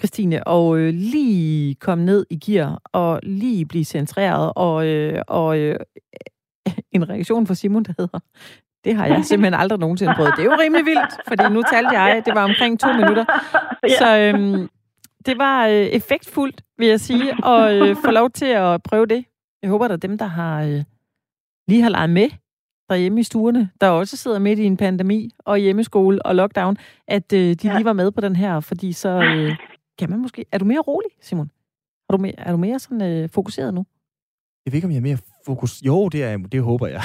Christine, og øh, lige komme ned i gear, og lige blive centreret, og, øh, og øh, en reaktion fra Simon, der hedder, det har jeg simpelthen aldrig nogensinde prøvet. Det er jo rimelig vildt, fordi nu talte jeg, det var omkring to minutter. Så øhm, det var øh, effektfuldt, vil jeg sige, at øh, få lov til at prøve det. Jeg håber, at dem, der har øh, lige har leget med derhjemme i stuerne, der også sidder midt i en pandemi og hjemmeskole og lockdown, at øh, de Ja. lige var med på den her, fordi så øh, kan man måske... Er du mere rolig, Simon? Er du mere, er du mere sådan, øh, fokuseret nu? Jeg ved ikke, om jeg er mere fokus... Jo, det er. Det håber jeg.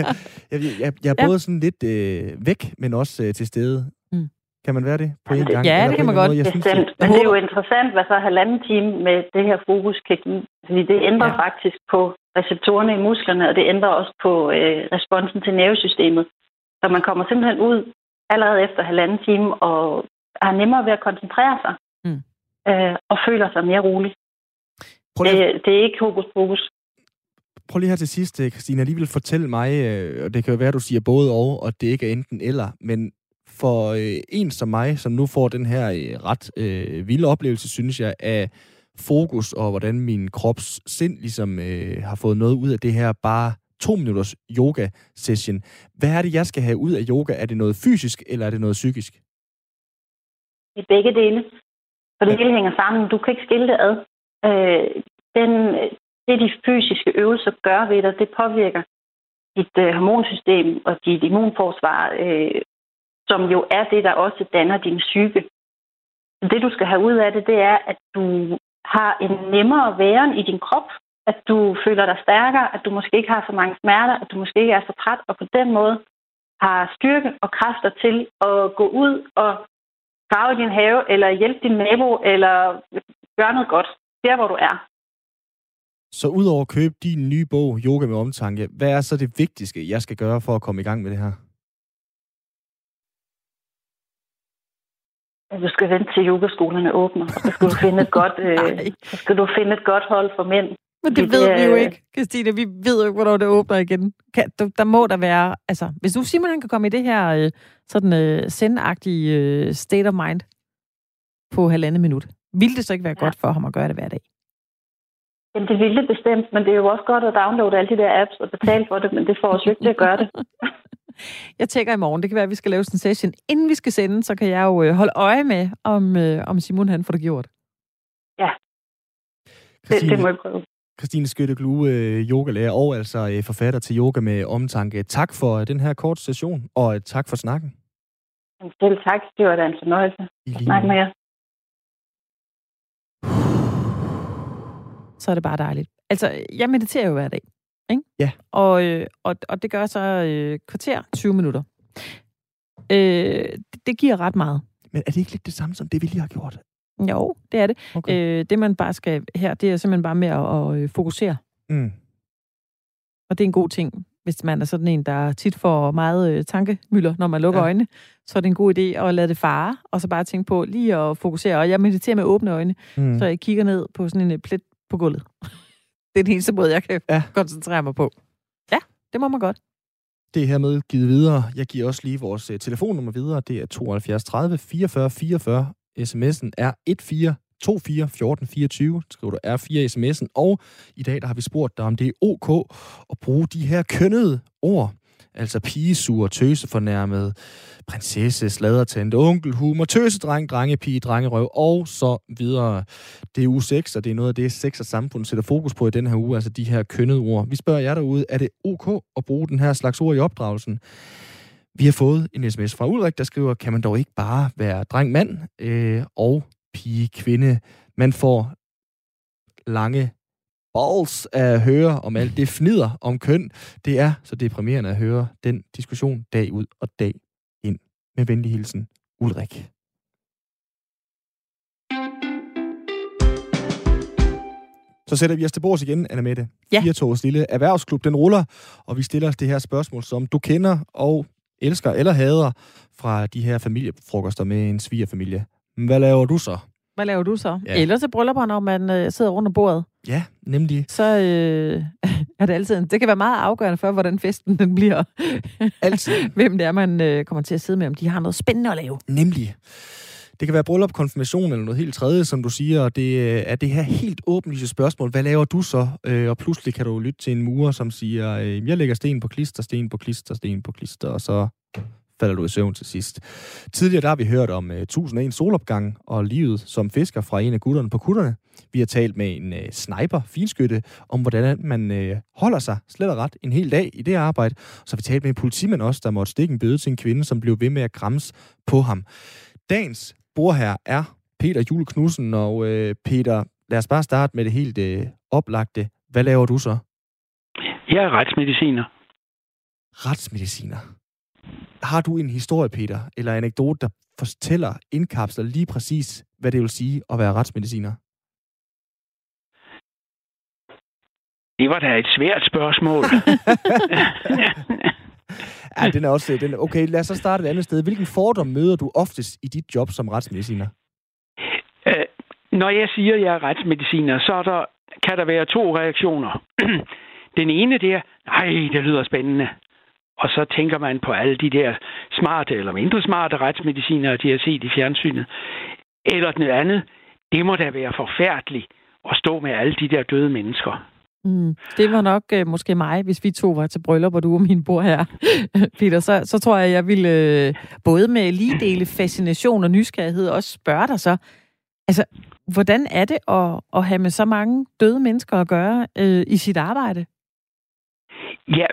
jeg, jeg, jeg er Ja. både sådan lidt øh, væk, men også øh, til stede. Mm. Kan man være det på en Ja, det- gang? ja, Eller det kan man måde? godt. Jeg synes, Bestemt. det, Men det er jo interessant, hvad så halvanden time med det her fokus kan give. Fordi det ændrer ja. faktisk på receptorerne i musklerne, og det ændrer også på øh, responsen til nervesystemet. Så man kommer simpelthen ud allerede efter halvanden time og har nemmere ved at koncentrere sig. Mm. Øh, og føler sig mere rolig. prøv, lige, Det, det er ikke hokus pokus. prøv lige her til sidst, øh, Christina, lige vil fortælle mig, øh, og det kan jo være, at du siger både og, og det ikke er enten eller, men for øh, en som mig, som nu får den her øh, ret øh, vilde oplevelse, synes jeg, af fokus og hvordan min krops sind ligesom øh, har fået noget ud af det her bare to minutters yoga-session. Hvad er det, jeg skal have ud af yoga? Er det noget fysisk, eller er det noget psykisk? Det er begge dele. For det hele hænger sammen. Du kan ikke skille det ad. Øh, den, det, de fysiske øvelser gør ved dig, det påvirker dit øh, hormonsystem og dit immunforsvar, øh, som jo er det, der også danner din psyke. Så det, du skal have ud af det, det er, at du har en nemmere væren i din krop, at du føler dig stærkere, at du måske ikke har så mange smerter, at du måske ikke er så træt, og på den måde har styrke og kræfter til at gå ud og grave i din have, eller hjælpe din nabo, eller gøre noget godt, der hvor du er. Så udover at købe din nye bog, Yoga med omtanke, hvad er så det vigtigste, jeg skal gøre for at komme i gang med det her? Du skal vente til yogaskolerne åbner, og så skal du finde et godt, øh, så skal du finde et godt hold for mænd. Men det, det ved vi jo ikke, Christine. Vi ved jo ikke, hvornår det åbner igen. Kan, der, der må der være... Altså, hvis du Simon han kan komme i det her øh, sådan øh, sendagtige øh, state of mind på halvandet minut, ville det så ikke være ja. godt for ham at gøre det hver dag? Jamen, det ville det bestemt, men det er jo også godt at downloade alle de der apps og betale for det, men det får os jo ikke til at gøre det. jeg tænker i morgen, det kan være, at vi skal lave sådan en session. Inden vi skal sende, så kan jeg jo øh, holde øje med, om, øh, om Simon han får det gjort. Ja, det, det må jeg prøve. Christine Skytte Glue, øh, yogalærer og altså øh, forfatter til Yoga med Omtanke. Tak for øh, den her kort session, og tak for snakken. Selv tak. Det var da en fornøjelse at snakke med jer. Så er det bare dejligt. Altså, jeg mediterer jo hver dag. Ikke? Ja. Og, og, og det gør så øh, kvarter 20 minutter. Øh, det, det giver ret meget. Men er det ikke lidt det samme som det, vi lige har gjort? Jo, det er det. Okay. Øh, det, man bare skal her, det er simpelthen bare med at, at øh, fokusere. Mm. Og det er en god ting, hvis man er sådan en, der tit får meget øh, tankemøller, når man lukker ja. øjnene. Så er det en god idé at lade det fare, og så bare tænke på lige at fokusere. Og jeg mediterer med åbne øjne, mm. så jeg kigger ned på sådan en øh, plet på gulvet. Det er den eneste måde, jeg kan ja. koncentrere mig på. Ja, det må man godt. Det er hermed givet videre. Jeg giver også lige vores uh, telefonnummer videre. Det er 72 30 44 44 sms'en er 1424 1424, skriver du R4 sms'en, og i dag der har vi spurgt dig, om det er ok at bruge de her kønnede ord, altså pigesur, tøsefornærmet, prinsesse, sladertante, onkel, humor, tøsedreng, drengepige, drengerøv og så videre. Det er uge 6, og det er noget af det, sex og samfund sætter fokus på i den her uge, altså de her kønnede ord. Vi spørger jer derude, er det ok at bruge den her slags ord i opdragelsen? Vi har fået en sms fra Ulrik, der skriver, kan man dog ikke bare være dreng-mand øh, og pige-kvinde? Man får lange balls at høre om alt det fnider om køn. Det er så deprimerende at høre den diskussion dag ud og dag ind. Med venlig hilsen, Ulrik. Så sætter vi os til bords igen, Anna Mette. Ja. Firtogs lille erhvervsklub, den ruller, og vi stiller os det her spørgsmål, som du kender og elsker eller hader fra de her familiefrokoster med en svigerfamilie. Hvad laver du så? Hvad laver du så? Ja. Eller til bryllupper, når man øh, sidder rundt om bordet. Ja, nemlig. Så øh, er det altid... Det kan være meget afgørende for, hvordan festen den bliver. Altid. Hvem det er, man øh, kommer til at sidde med, om de har noget spændende at lave. Nemlig. Det kan være bryllup, konfirmation eller noget helt tredje, som du siger, og det øh, er det her helt åbenlyse spørgsmål. Hvad laver du så? Øh, og pludselig kan du lytte til en murer, som siger, øh, jeg lægger sten på klister, sten på klister, sten på klister, og så falder du i søvn til sidst. Tidligere der har vi hørt om uh, 1001 solopgang og livet som fisker fra en af gutterne på kutterne. Vi har talt med en uh, sniper, finskytte, om hvordan man uh, holder sig slet og ret en hel dag i det arbejde. Så har vi talt med en politimand også, der måtte stikke en bøde til en kvinde, som blev ved med at græmse på ham. Dagens bor her er Peter Jule Knudsen, og uh, Peter, lad os bare starte med det helt uh, oplagte. Hvad laver du så? Jeg er retsmediciner. Retsmediciner? Har du en historie, Peter, eller anekdote, der fortæller, indkapsler lige præcis, hvad det vil sige at være retsmediciner? Det var da et svært spørgsmål. ja, den er også... Den, okay, lad os så starte et andet sted. Hvilken fordom møder du oftest i dit job som retsmediciner? Øh, når jeg siger, at jeg er retsmediciner, så er der, kan der være to reaktioner. Den ene, det er, nej, det lyder spændende. Og så tænker man på alle de der smarte eller mindre smarte retsmediciner, de har set i fjernsynet. Eller den andet, det må da være forfærdeligt at stå med alle de der døde mennesker. Mm, det var nok øh, måske mig, hvis vi to var til bryllup, og du og min bror her, Peter. Så, så tror jeg, jeg ville øh, både med lige dele fascination og nysgerrighed også spørge dig så, altså, hvordan er det at, at have med så mange døde mennesker at gøre øh, i sit arbejde? Ja,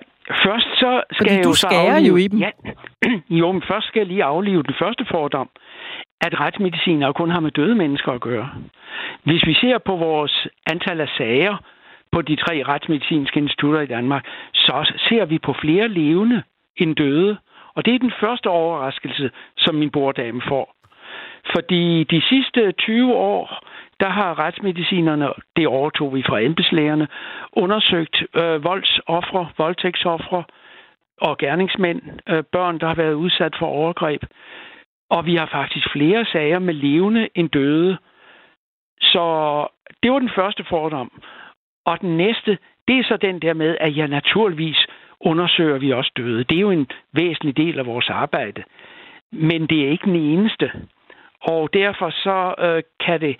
først så skal Fordi jeg jo så skærer aflive... jo i dem. Ja, jo, men først skal jeg lige aflive den første fordom, at retsmediciner kun har med døde mennesker at gøre. Hvis vi ser på vores antal af sager på de tre retsmedicinske institutter i Danmark, så ser vi på flere levende end døde. Og det er den første overraskelse, som min borddame får. Fordi de sidste 20 år, der har retsmedicinerne, det overtog vi fra embedslægerne, undersøgt øh, voldsoffre, voldtægtsoffre og gerningsmænd, øh, børn, der har været udsat for overgreb. Og vi har faktisk flere sager med levende end døde. Så det var den første fordom. Og den næste, det er så den der med, at ja, naturligvis undersøger vi også døde. Det er jo en væsentlig del af vores arbejde. Men det er ikke den eneste. Og derfor så øh, kan det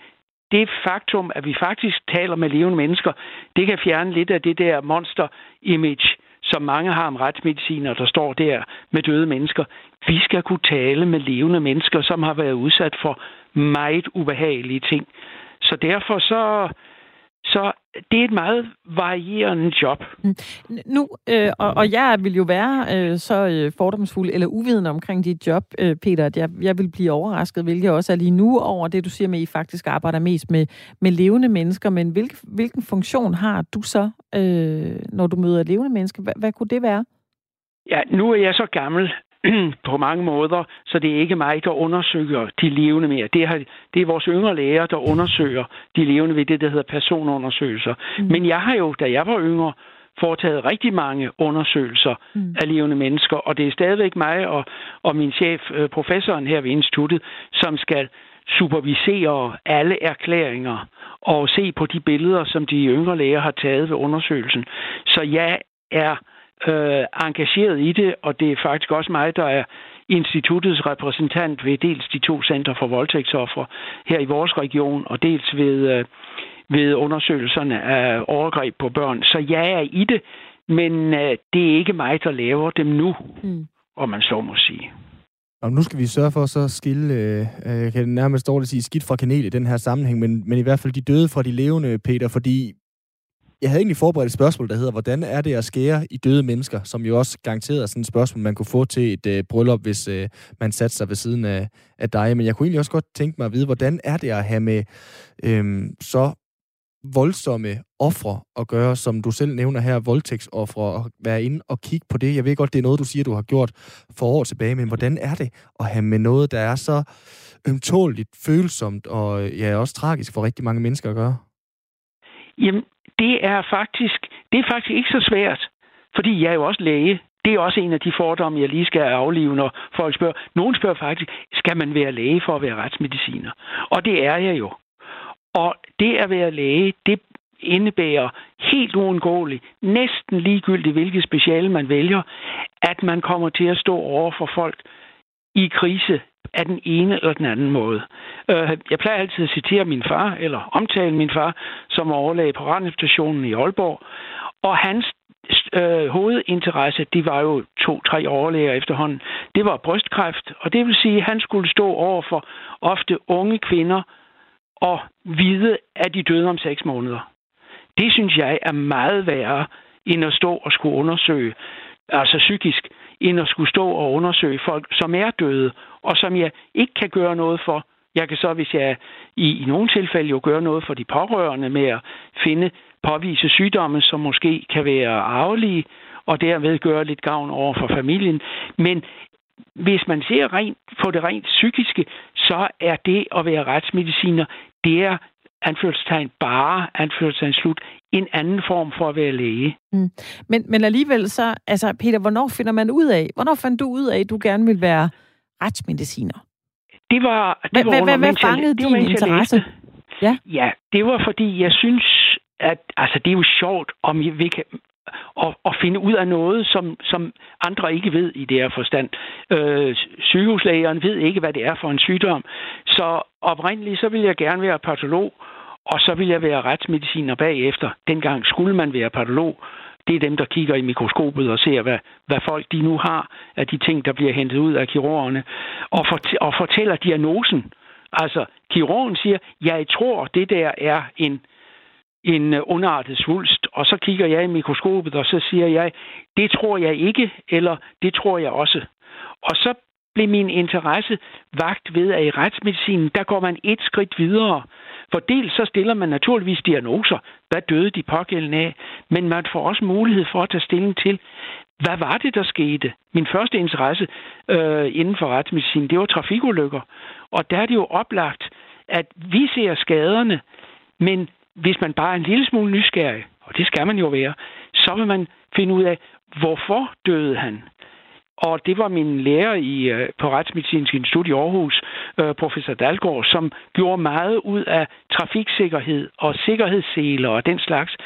det faktum, at vi faktisk taler med levende mennesker, det kan fjerne lidt af det der monster-image, som mange har om retsmediciner, der står der med døde mennesker. Vi skal kunne tale med levende mennesker, som har været udsat for meget ubehagelige ting. Så derfor så, så det er et meget varierende job. Mm. Nu, øh, og, og jeg vil jo være øh, så øh, fordomsfuld eller uvidende omkring dit job, øh, Peter, at jeg, jeg vil blive overrasket, hvilket også er lige nu over det, du siger med, at I faktisk arbejder mest med, med levende mennesker. Men hvil, hvilken funktion har du så, øh, når du møder levende mennesker? Hvad, hvad kunne det være? Ja, nu er jeg så gammel, på mange måder, så det er ikke mig, der undersøger de levende mere. Det er, det er vores yngre læger, der undersøger de levende ved det, der hedder personundersøgelser. Mm. Men jeg har jo, da jeg var yngre, foretaget rigtig mange undersøgelser mm. af levende mennesker, og det er stadigvæk mig og, og min chef, øh, professoren her ved instituttet, som skal supervisere alle erklæringer og se på de billeder, som de yngre læger har taget ved undersøgelsen. Så jeg er øh, engageret i det, og det er faktisk også mig, der er instituttets repræsentant ved dels de to center for voldtægtsoffre her i vores region, og dels ved, øh, ved undersøgelserne af overgreb på børn. Så jeg er i det, men øh, det er ikke mig, der laver dem nu, mm. om man så må sige. Og nu skal vi sørge for så skille, øh, jeg kan nærmest dårligt sige, skidt fra kanel i den her sammenhæng, men, men i hvert fald de døde fra de levende, Peter, fordi jeg havde egentlig forberedt et spørgsmål, der hedder, hvordan er det at skære i døde mennesker, som jo også garanteret er sådan et spørgsmål, man kunne få til et øh, bryllup, hvis øh, man satte sig ved siden af, af dig. Men jeg kunne egentlig også godt tænke mig at vide, hvordan er det at have med øh, så voldsomme ofre at gøre, som du selv nævner her, voldtægtsoffre, og være inde og kigge på det. Jeg ved godt, det er noget, du siger, du har gjort for år tilbage, men hvordan er det at have med noget, der er så ømtåligt, følsomt og øh, ja, også tragisk for rigtig mange mennesker at gøre? Jamen, det er faktisk, det er faktisk ikke så svært, fordi jeg er jo også læge. Det er også en af de fordomme, jeg lige skal aflive, når folk spørger. Nogen spørger faktisk, skal man være læge for at være retsmediciner? Og det er jeg jo. Og det at være læge, det indebærer helt uundgåeligt, næsten ligegyldigt hvilket speciale man vælger, at man kommer til at stå over for folk i krise af den ene eller den anden måde. Øh, jeg plejer altid at citere min far, eller omtale min far, som overlæge på radiostationen i Aalborg, og hans øh, hovedinteresse, de var jo to-tre overlæger efterhånden, det var brystkræft, og det vil sige, at han skulle stå over for ofte unge kvinder og vide, at de døde om seks måneder. Det synes jeg er meget værre, end at stå og skulle undersøge, altså psykisk, end at skulle stå og undersøge folk, som er døde, og som jeg ikke kan gøre noget for. Jeg kan så, hvis jeg i, i nogle tilfælde jo gøre noget for de pårørende med at finde, påvise sygdomme, som måske kan være arvelige, og derved gøre lidt gavn over for familien. Men hvis man ser rent på det rent psykiske, så er det at være retsmediciner, det er anførselstegn bare, anførselstegn slut, en anden form for at være læge. Mm. Men, men alligevel så, altså Peter, hvornår finder man ud af, hvornår fandt du ud af, at du gerne vil være retsmediciner? Det var, det var hvad, hvad fangede din interesse? Ja. ja, det var fordi, jeg synes, at altså, det er jo sjovt, om vi kan, at, at finde ud af noget, som, som andre ikke ved i det her forstand. Øh, sygehuslægeren ved ikke, hvad det er for en sygdom. Så oprindeligt så vil jeg gerne være patolog, og så vil jeg være retsmediciner bagefter. Dengang skulle man være patolog. Det er dem, der kigger i mikroskopet og ser, hvad, hvad folk de nu har af de ting, der bliver hentet ud af kirurgerne, og, for, og fortæller diagnosen. Altså, kirurgen siger, jeg tror, det der er en, en øh, underartet svulst, og så kigger jeg i mikroskopet, og så siger jeg, det tror jeg ikke, eller det tror jeg også. Og så blev min interesse vagt ved, at i retsmedicinen, der går man et skridt videre. For dels så stiller man naturligvis diagnoser. Hvad døde de pågældende af? Men man får også mulighed for at tage stilling til, hvad var det, der skete? Min første interesse øh, inden for retsmedicin, det var trafikulykker. Og der er det jo oplagt, at vi ser skaderne, men hvis man bare er en lille smule nysgerrig, og det skal man jo være, så vil man finde ud af, hvorfor døde han? Og det var min lærer i, øh, på Retsmedicinsk Institut i Aarhus, øh, professor Dalgaard, som gjorde meget ud af trafiksikkerhed og sikkerhedsseler og den slags.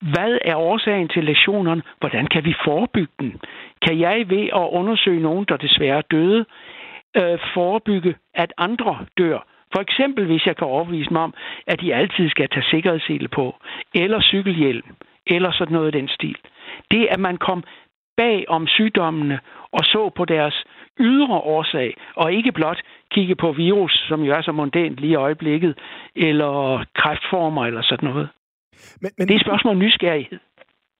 Hvad er årsagen til lektionerne? Hvordan kan vi forebygge den? Kan jeg ved at undersøge nogen, der desværre døde, øh, forebygge, at andre dør? For eksempel, hvis jeg kan overbevise mig om, at de altid skal tage sikkerhedssele på, eller cykelhjelm, eller sådan noget i den stil. Det, at man kom bag om sygdommene og så på deres ydre årsag, og ikke blot kigge på virus, som jo er så mondænt lige i øjeblikket, eller kræftformer eller sådan noget. Men, men, det er et spørgsmål om nysgerrighed.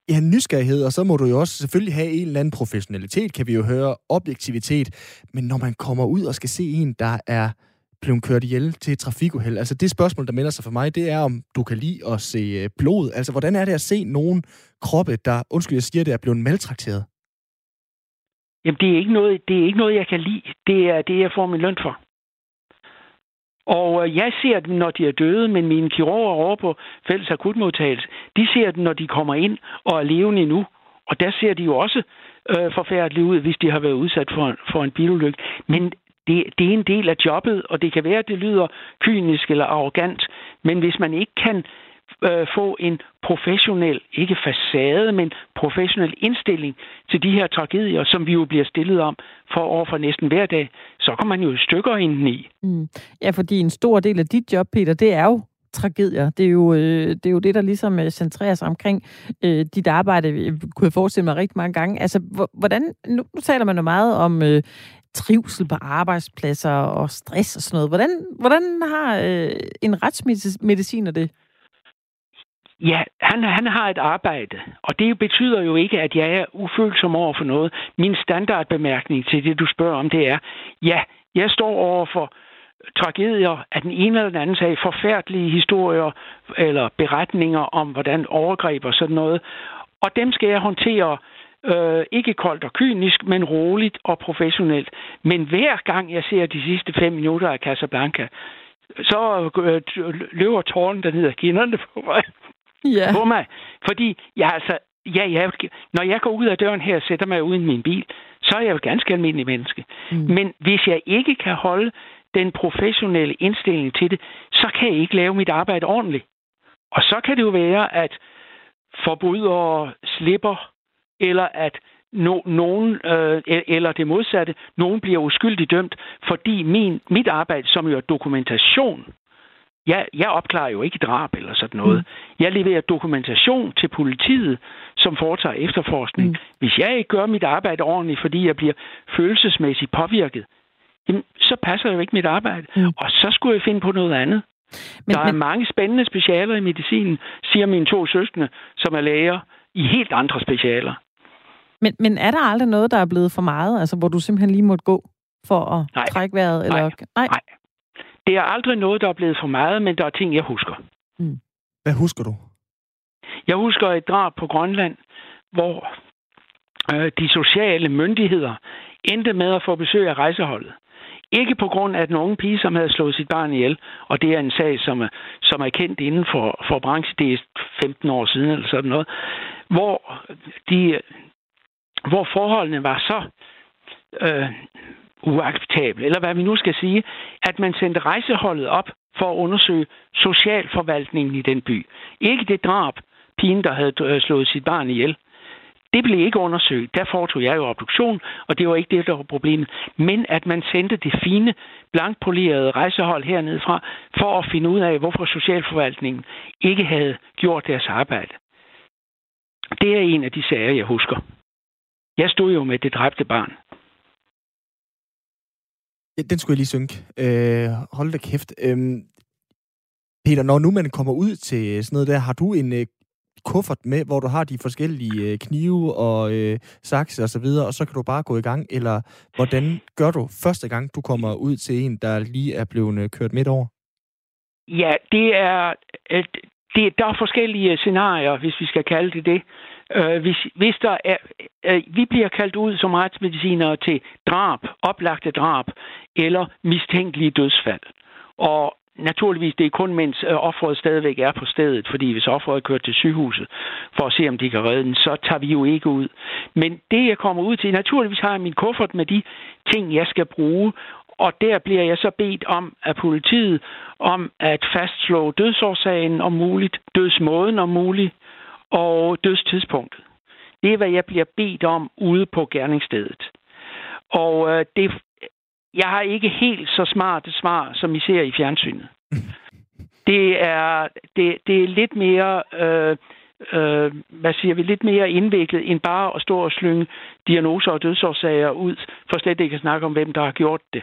Ja, nysgerrighed, og så må du jo også selvfølgelig have en eller anden professionalitet, kan vi jo høre, objektivitet. Men når man kommer ud og skal se en, der er blevet kørt ihjel til et trafikuheld, altså det spørgsmål, der melder sig for mig, det er, om du kan lide at se øh, blod. Altså, hvordan er det at se nogen kroppe, der, undskyld, jeg siger det, er blevet maltrakteret? Jamen, det er ikke noget, det er ikke noget jeg kan lide. Det er det, jeg får min løn for. Og øh, jeg ser dem, når de er døde, men mine kirurger over på fælles akutmodtagelse, de ser dem, når de kommer ind og er levende endnu. Og der ser de jo også øh, forfærdeligt ud, hvis de har været udsat for, for en bilulykke. Men det, det er en del af jobbet, og det kan være, at det lyder kynisk eller arrogant, men hvis man ikke kan øh, få en professionel, ikke facade, men professionel indstilling til de her tragedier, som vi jo bliver stillet om for over for næsten hver dag, så kommer man jo i stykker inden i. Mm. Ja, fordi en stor del af dit job, Peter, det er jo tragedier. Det er jo, øh, det, er jo det, der ligesom øh, centrerer sig omkring øh, dit arbejde, øh, kunne jeg forestille mig rigtig mange gange. Altså, hvordan, nu, nu taler man jo meget om øh, trivsel på arbejdspladser og stress og sådan noget. Hvordan, hvordan har øh, en retsmediciner det? Ja, han, han har et arbejde, og det betyder jo ikke, at jeg er ufølsom over for noget. Min standardbemærkning til det, du spørger om, det er, ja, jeg står over for tragedier af den ene eller den anden sag, forfærdelige historier eller beretninger om, hvordan overgreb og sådan noget. Og dem skal jeg håndtere øh, ikke koldt og kynisk, men roligt og professionelt. Men hver gang jeg ser de sidste fem minutter af Casablanca, så øh, løber tårnen der ned ad kinderne på mig ja. på mig. Fordi jeg altså, ja, jeg, når jeg går ud af døren her og sætter mig ud i min bil, så er jeg jo ganske almindelig menneske. Mm. Men hvis jeg ikke kan holde den professionelle indstilling til det, så kan jeg ikke lave mit arbejde ordentligt. Og så kan det jo være, at forbrydere slipper, eller at no, nogen, øh, eller det modsatte, nogen bliver uskyldigt dømt, fordi min, mit arbejde, som jo er dokumentation, jeg, jeg opklarer jo ikke drab eller sådan noget. Mm. Jeg leverer dokumentation til politiet, som foretager efterforskning. Mm. Hvis jeg ikke gør mit arbejde ordentligt, fordi jeg bliver følelsesmæssigt påvirket, jamen, så passer jo ikke mit arbejde. Mm. Og så skulle jeg finde på noget andet. Men, der er men... mange spændende specialer i medicinen, siger mine to søskende, som er læger i helt andre specialer. Men, men er der aldrig noget, der er blevet for meget, altså hvor du simpelthen lige måtte gå for at Nej. trække vejret? Eller... Nej. Nej. Nej. Det er aldrig noget, der er blevet for meget, men der er ting, jeg husker. Mm. Hvad husker du? Jeg husker et drab på Grønland, hvor øh, de sociale myndigheder endte med at få besøg af rejseholdet. Ikke på grund af den unge pige, som havde slået sit barn ihjel, og det er en sag, som er, som er kendt inden for, for branchen, det er 15 år siden eller sådan noget, hvor, de, hvor forholdene var så øh, uacceptable, eller hvad vi nu skal sige, at man sendte rejseholdet op for at undersøge socialforvaltningen i den by. Ikke det drab, pigen, der havde øh, slået sit barn ihjel. Det blev ikke undersøgt. Der foretog jeg jo obduktion, og det var ikke det, der var problemet. Men at man sendte det fine, blankpolerede rejsehold hernede fra, for at finde ud af, hvorfor socialforvaltningen ikke havde gjort deres arbejde. Det er en af de sager, jeg husker. Jeg stod jo med det dræbte barn. Ja, den skulle jeg lige synke. Øh, hold da kæft. Øhm, Peter, når nu man kommer ud til sådan noget der, har du en øh, kuffert med, hvor du har de forskellige øh, knive og øh, sakse og så videre, og så kan du bare gå i gang, eller hvordan gør du første gang, du kommer ud til en, der lige er blevet øh, kørt midt over? Ja, det er, øh, det, der er forskellige scenarier, hvis vi skal kalde det det. Øh, hvis, hvis der er, øh, øh, vi bliver kaldt ud som retsmedicinere til drab, oplagte drab eller mistænkelige dødsfald. Og naturligvis, det er kun mens øh, offeret stadigvæk er på stedet, fordi hvis offeret er kørt til sygehuset for at se, om de kan redde den, så tager vi jo ikke ud. Men det, jeg kommer ud til, naturligvis har jeg min kuffert med de ting, jeg skal bruge, og der bliver jeg så bedt om af politiet om at fastslå dødsårsagen om muligt, dødsmåden om muligt og dødstidspunktet. Det er, hvad jeg bliver bedt om ude på gerningsstedet. Og øh, det, jeg har ikke helt så smarte svar, som I ser i fjernsynet. Det er, det, det er lidt mere... Øh, øh, hvad siger vi, lidt mere indviklet end bare at stå og slynge diagnoser og dødsårsager ud, for slet ikke at snakke om, hvem der har gjort det.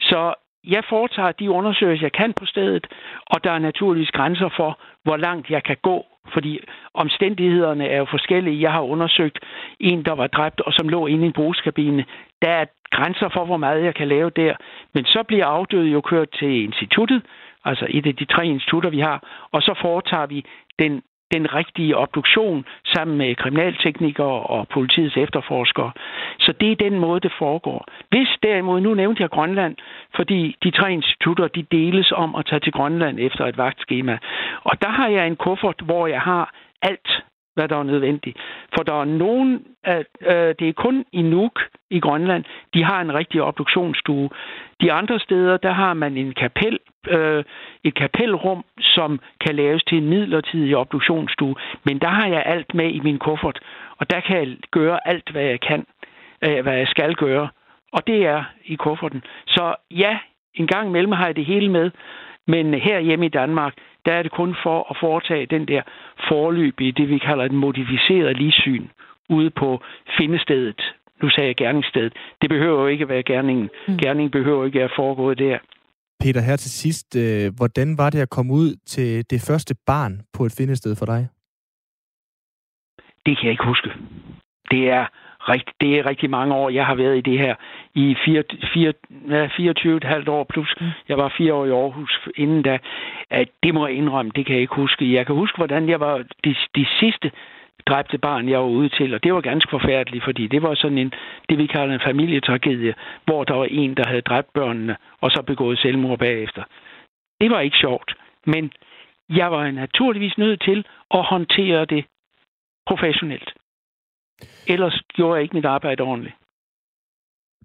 Så jeg foretager de undersøgelser, jeg kan på stedet, og der er naturligvis grænser for, hvor langt jeg kan gå, fordi omstændighederne er jo forskellige. Jeg har undersøgt en, der var dræbt, og som lå inde i en brugskabine. Der er grænser for, hvor meget jeg kan lave der. Men så bliver afdøde jo kørt til instituttet, altså et af de tre institutter, vi har, og så foretager vi den den rigtige obduktion sammen med kriminalteknikere og politiets efterforskere. Så det er den måde, det foregår. Hvis derimod, nu nævnte jeg Grønland, fordi de tre institutter, de deles om at tage til Grønland efter et vagtskema. Og der har jeg en kuffert, hvor jeg har alt hvad der er nødvendigt. For der er nogen, at, øh, det er kun i Nuuk i Grønland, de har en rigtig obduktionsstue. De andre steder, der har man en kapel, øh, et kapelrum, som kan laves til en midlertidig obduktionsstue. Men der har jeg alt med i min kuffert, og der kan jeg gøre alt, hvad jeg kan, øh, hvad jeg skal gøre. Og det er i kufferten. Så ja, en gang imellem har jeg det hele med, men her hjemme i Danmark, der er det kun for at foretage den der forløb i det, vi kalder et modificeret livssyn ude på findestedet. Nu sagde jeg gerningsstedet. Det behøver jo ikke at være gerningen. Mm. Gerningen behøver ikke at foregå der. Peter, her til sidst, øh, hvordan var det at komme ud til det første barn på et findested for dig? Det kan jeg ikke huske. Det er rigtig, det er rigtig mange år, jeg har været i det her. I 4, 4, 24,5 år plus. Mm. Jeg var fire år i Aarhus inden da. At det må jeg indrømme, det kan jeg ikke huske. Jeg kan huske, hvordan jeg var de, de sidste dræbte barn, jeg var ude til, og det var ganske forfærdeligt, fordi det var sådan en, det vi kalder en familietragedie, hvor der var en, der havde dræbt børnene, og så begået selvmord bagefter. Det var ikke sjovt, men jeg var naturligvis nødt til at håndtere det professionelt. Ellers gjorde jeg ikke mit arbejde ordentligt.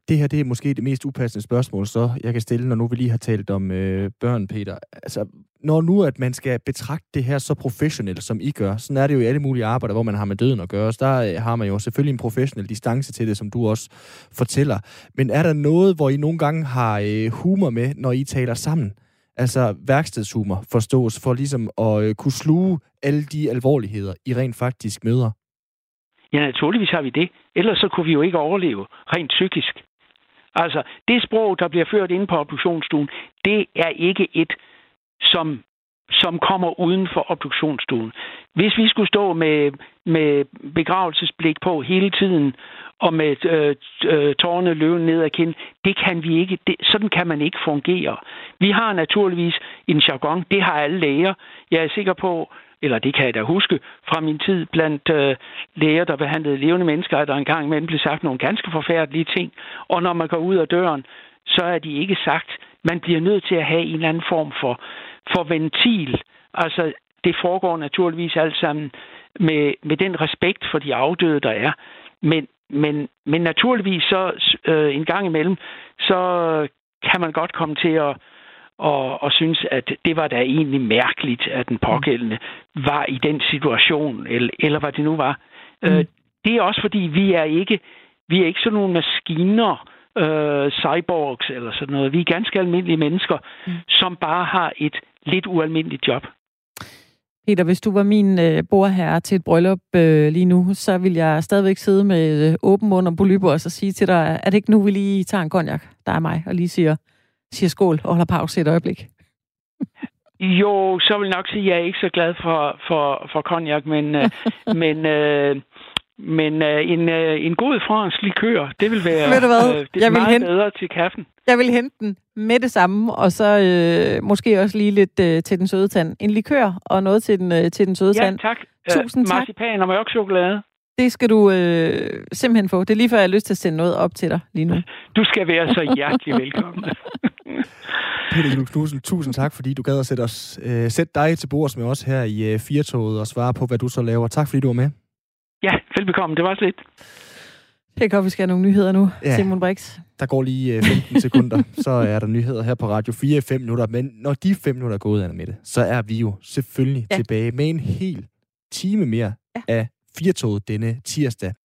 Det her det er måske det mest upassende spørgsmål, så jeg kan stille, når nu vi lige har talt om øh, børn, Peter. Altså, når nu at man skal betragte det her så professionelt, som I gør, sådan er det jo i alle mulige arbejder, hvor man har med døden at gøre. Så der øh, har man jo selvfølgelig en professionel distance til det, som du også fortæller. Men er der noget, hvor I nogle gange har øh, humor med, når I taler sammen? Altså værkstedshumor forstås for ligesom at øh, kunne sluge alle de alvorligheder, I rent faktisk møder? Ja, naturligvis har vi det. Ellers så kunne vi jo ikke overleve rent psykisk. Altså, det sprog, der bliver ført inde på obduktionsstuen, det er ikke et, som, som kommer uden for obduktionsstuen. Hvis vi skulle stå med, med begravelsesblik på hele tiden, og med øh, øh tårne løven ned ad kind, det kan vi ikke. Det, sådan kan man ikke fungere. Vi har naturligvis en jargon, det har alle læger. Jeg er sikker på, eller det kan jeg da huske fra min tid blandt øh, læger, der behandlede levende mennesker, at der engang imellem blev sagt nogle ganske forfærdelige ting. Og når man går ud af døren, så er de ikke sagt. Man bliver nødt til at have en eller anden form for, for ventil. Altså, det foregår naturligvis alt sammen med, med den respekt for de afdøde, der er. Men, men, men naturligvis så øh, en gang imellem, så kan man godt komme til at og, og synes, at det var da egentlig mærkeligt, at den pågældende var i den situation, eller, eller hvad det nu var. Mm. Øh, det er også fordi, vi er ikke, vi er ikke sådan nogle maskiner, øh, cyborgs eller sådan noget. Vi er ganske almindelige mennesker, mm. som bare har et lidt ualmindeligt job. Peter, hvis du var min øh, bordherre til et bryllup øh, lige nu, så vil jeg stadigvæk sidde med øh, åben mund og polypper og så sige til dig, er det ikke nu, vi lige tager en konjak, der er mig, og lige siger, siger skål og holder pause et øjeblik? Jo, så vil jeg nok sige, at jeg er ikke så glad for, for, for cognac, men, øh, men, øh, men øh, en, øh, en god fransk likør, det vil være Ved du hvad? Øh, det er jeg vil meget hente, bedre til kaffen. Jeg vil hente den med det samme, og så øh, måske også lige lidt øh, til den søde tand. En likør og noget til den, øh, til den søde ja, tand. tak. Tusind uh, tak. Marcipan og mørk chokolade. Det skal du øh, simpelthen få. Det er lige før, jeg har lyst til at sende noget op til dig lige nu. Du skal være så hjertelig velkommen. Peter Juhl Knudsen, tusind tak, fordi du gad at sætte, os, øh, sætte dig til bords med os her i øh, Firtoget og svare på, hvad du så laver. Tak, fordi du var med. Ja, velbekomme. Det var også lidt. Det kan vi skal have nogle nyheder nu, Ja. Simon Brix. Der går lige øh, 15 sekunder, så er der nyheder her på Radio 4 i 5 minutter. Men når de 5 minutter er gået, Anna Mette, så er vi jo selvfølgelig Ja. tilbage med en hel time mere ja. af Firtoget denne tirsdag.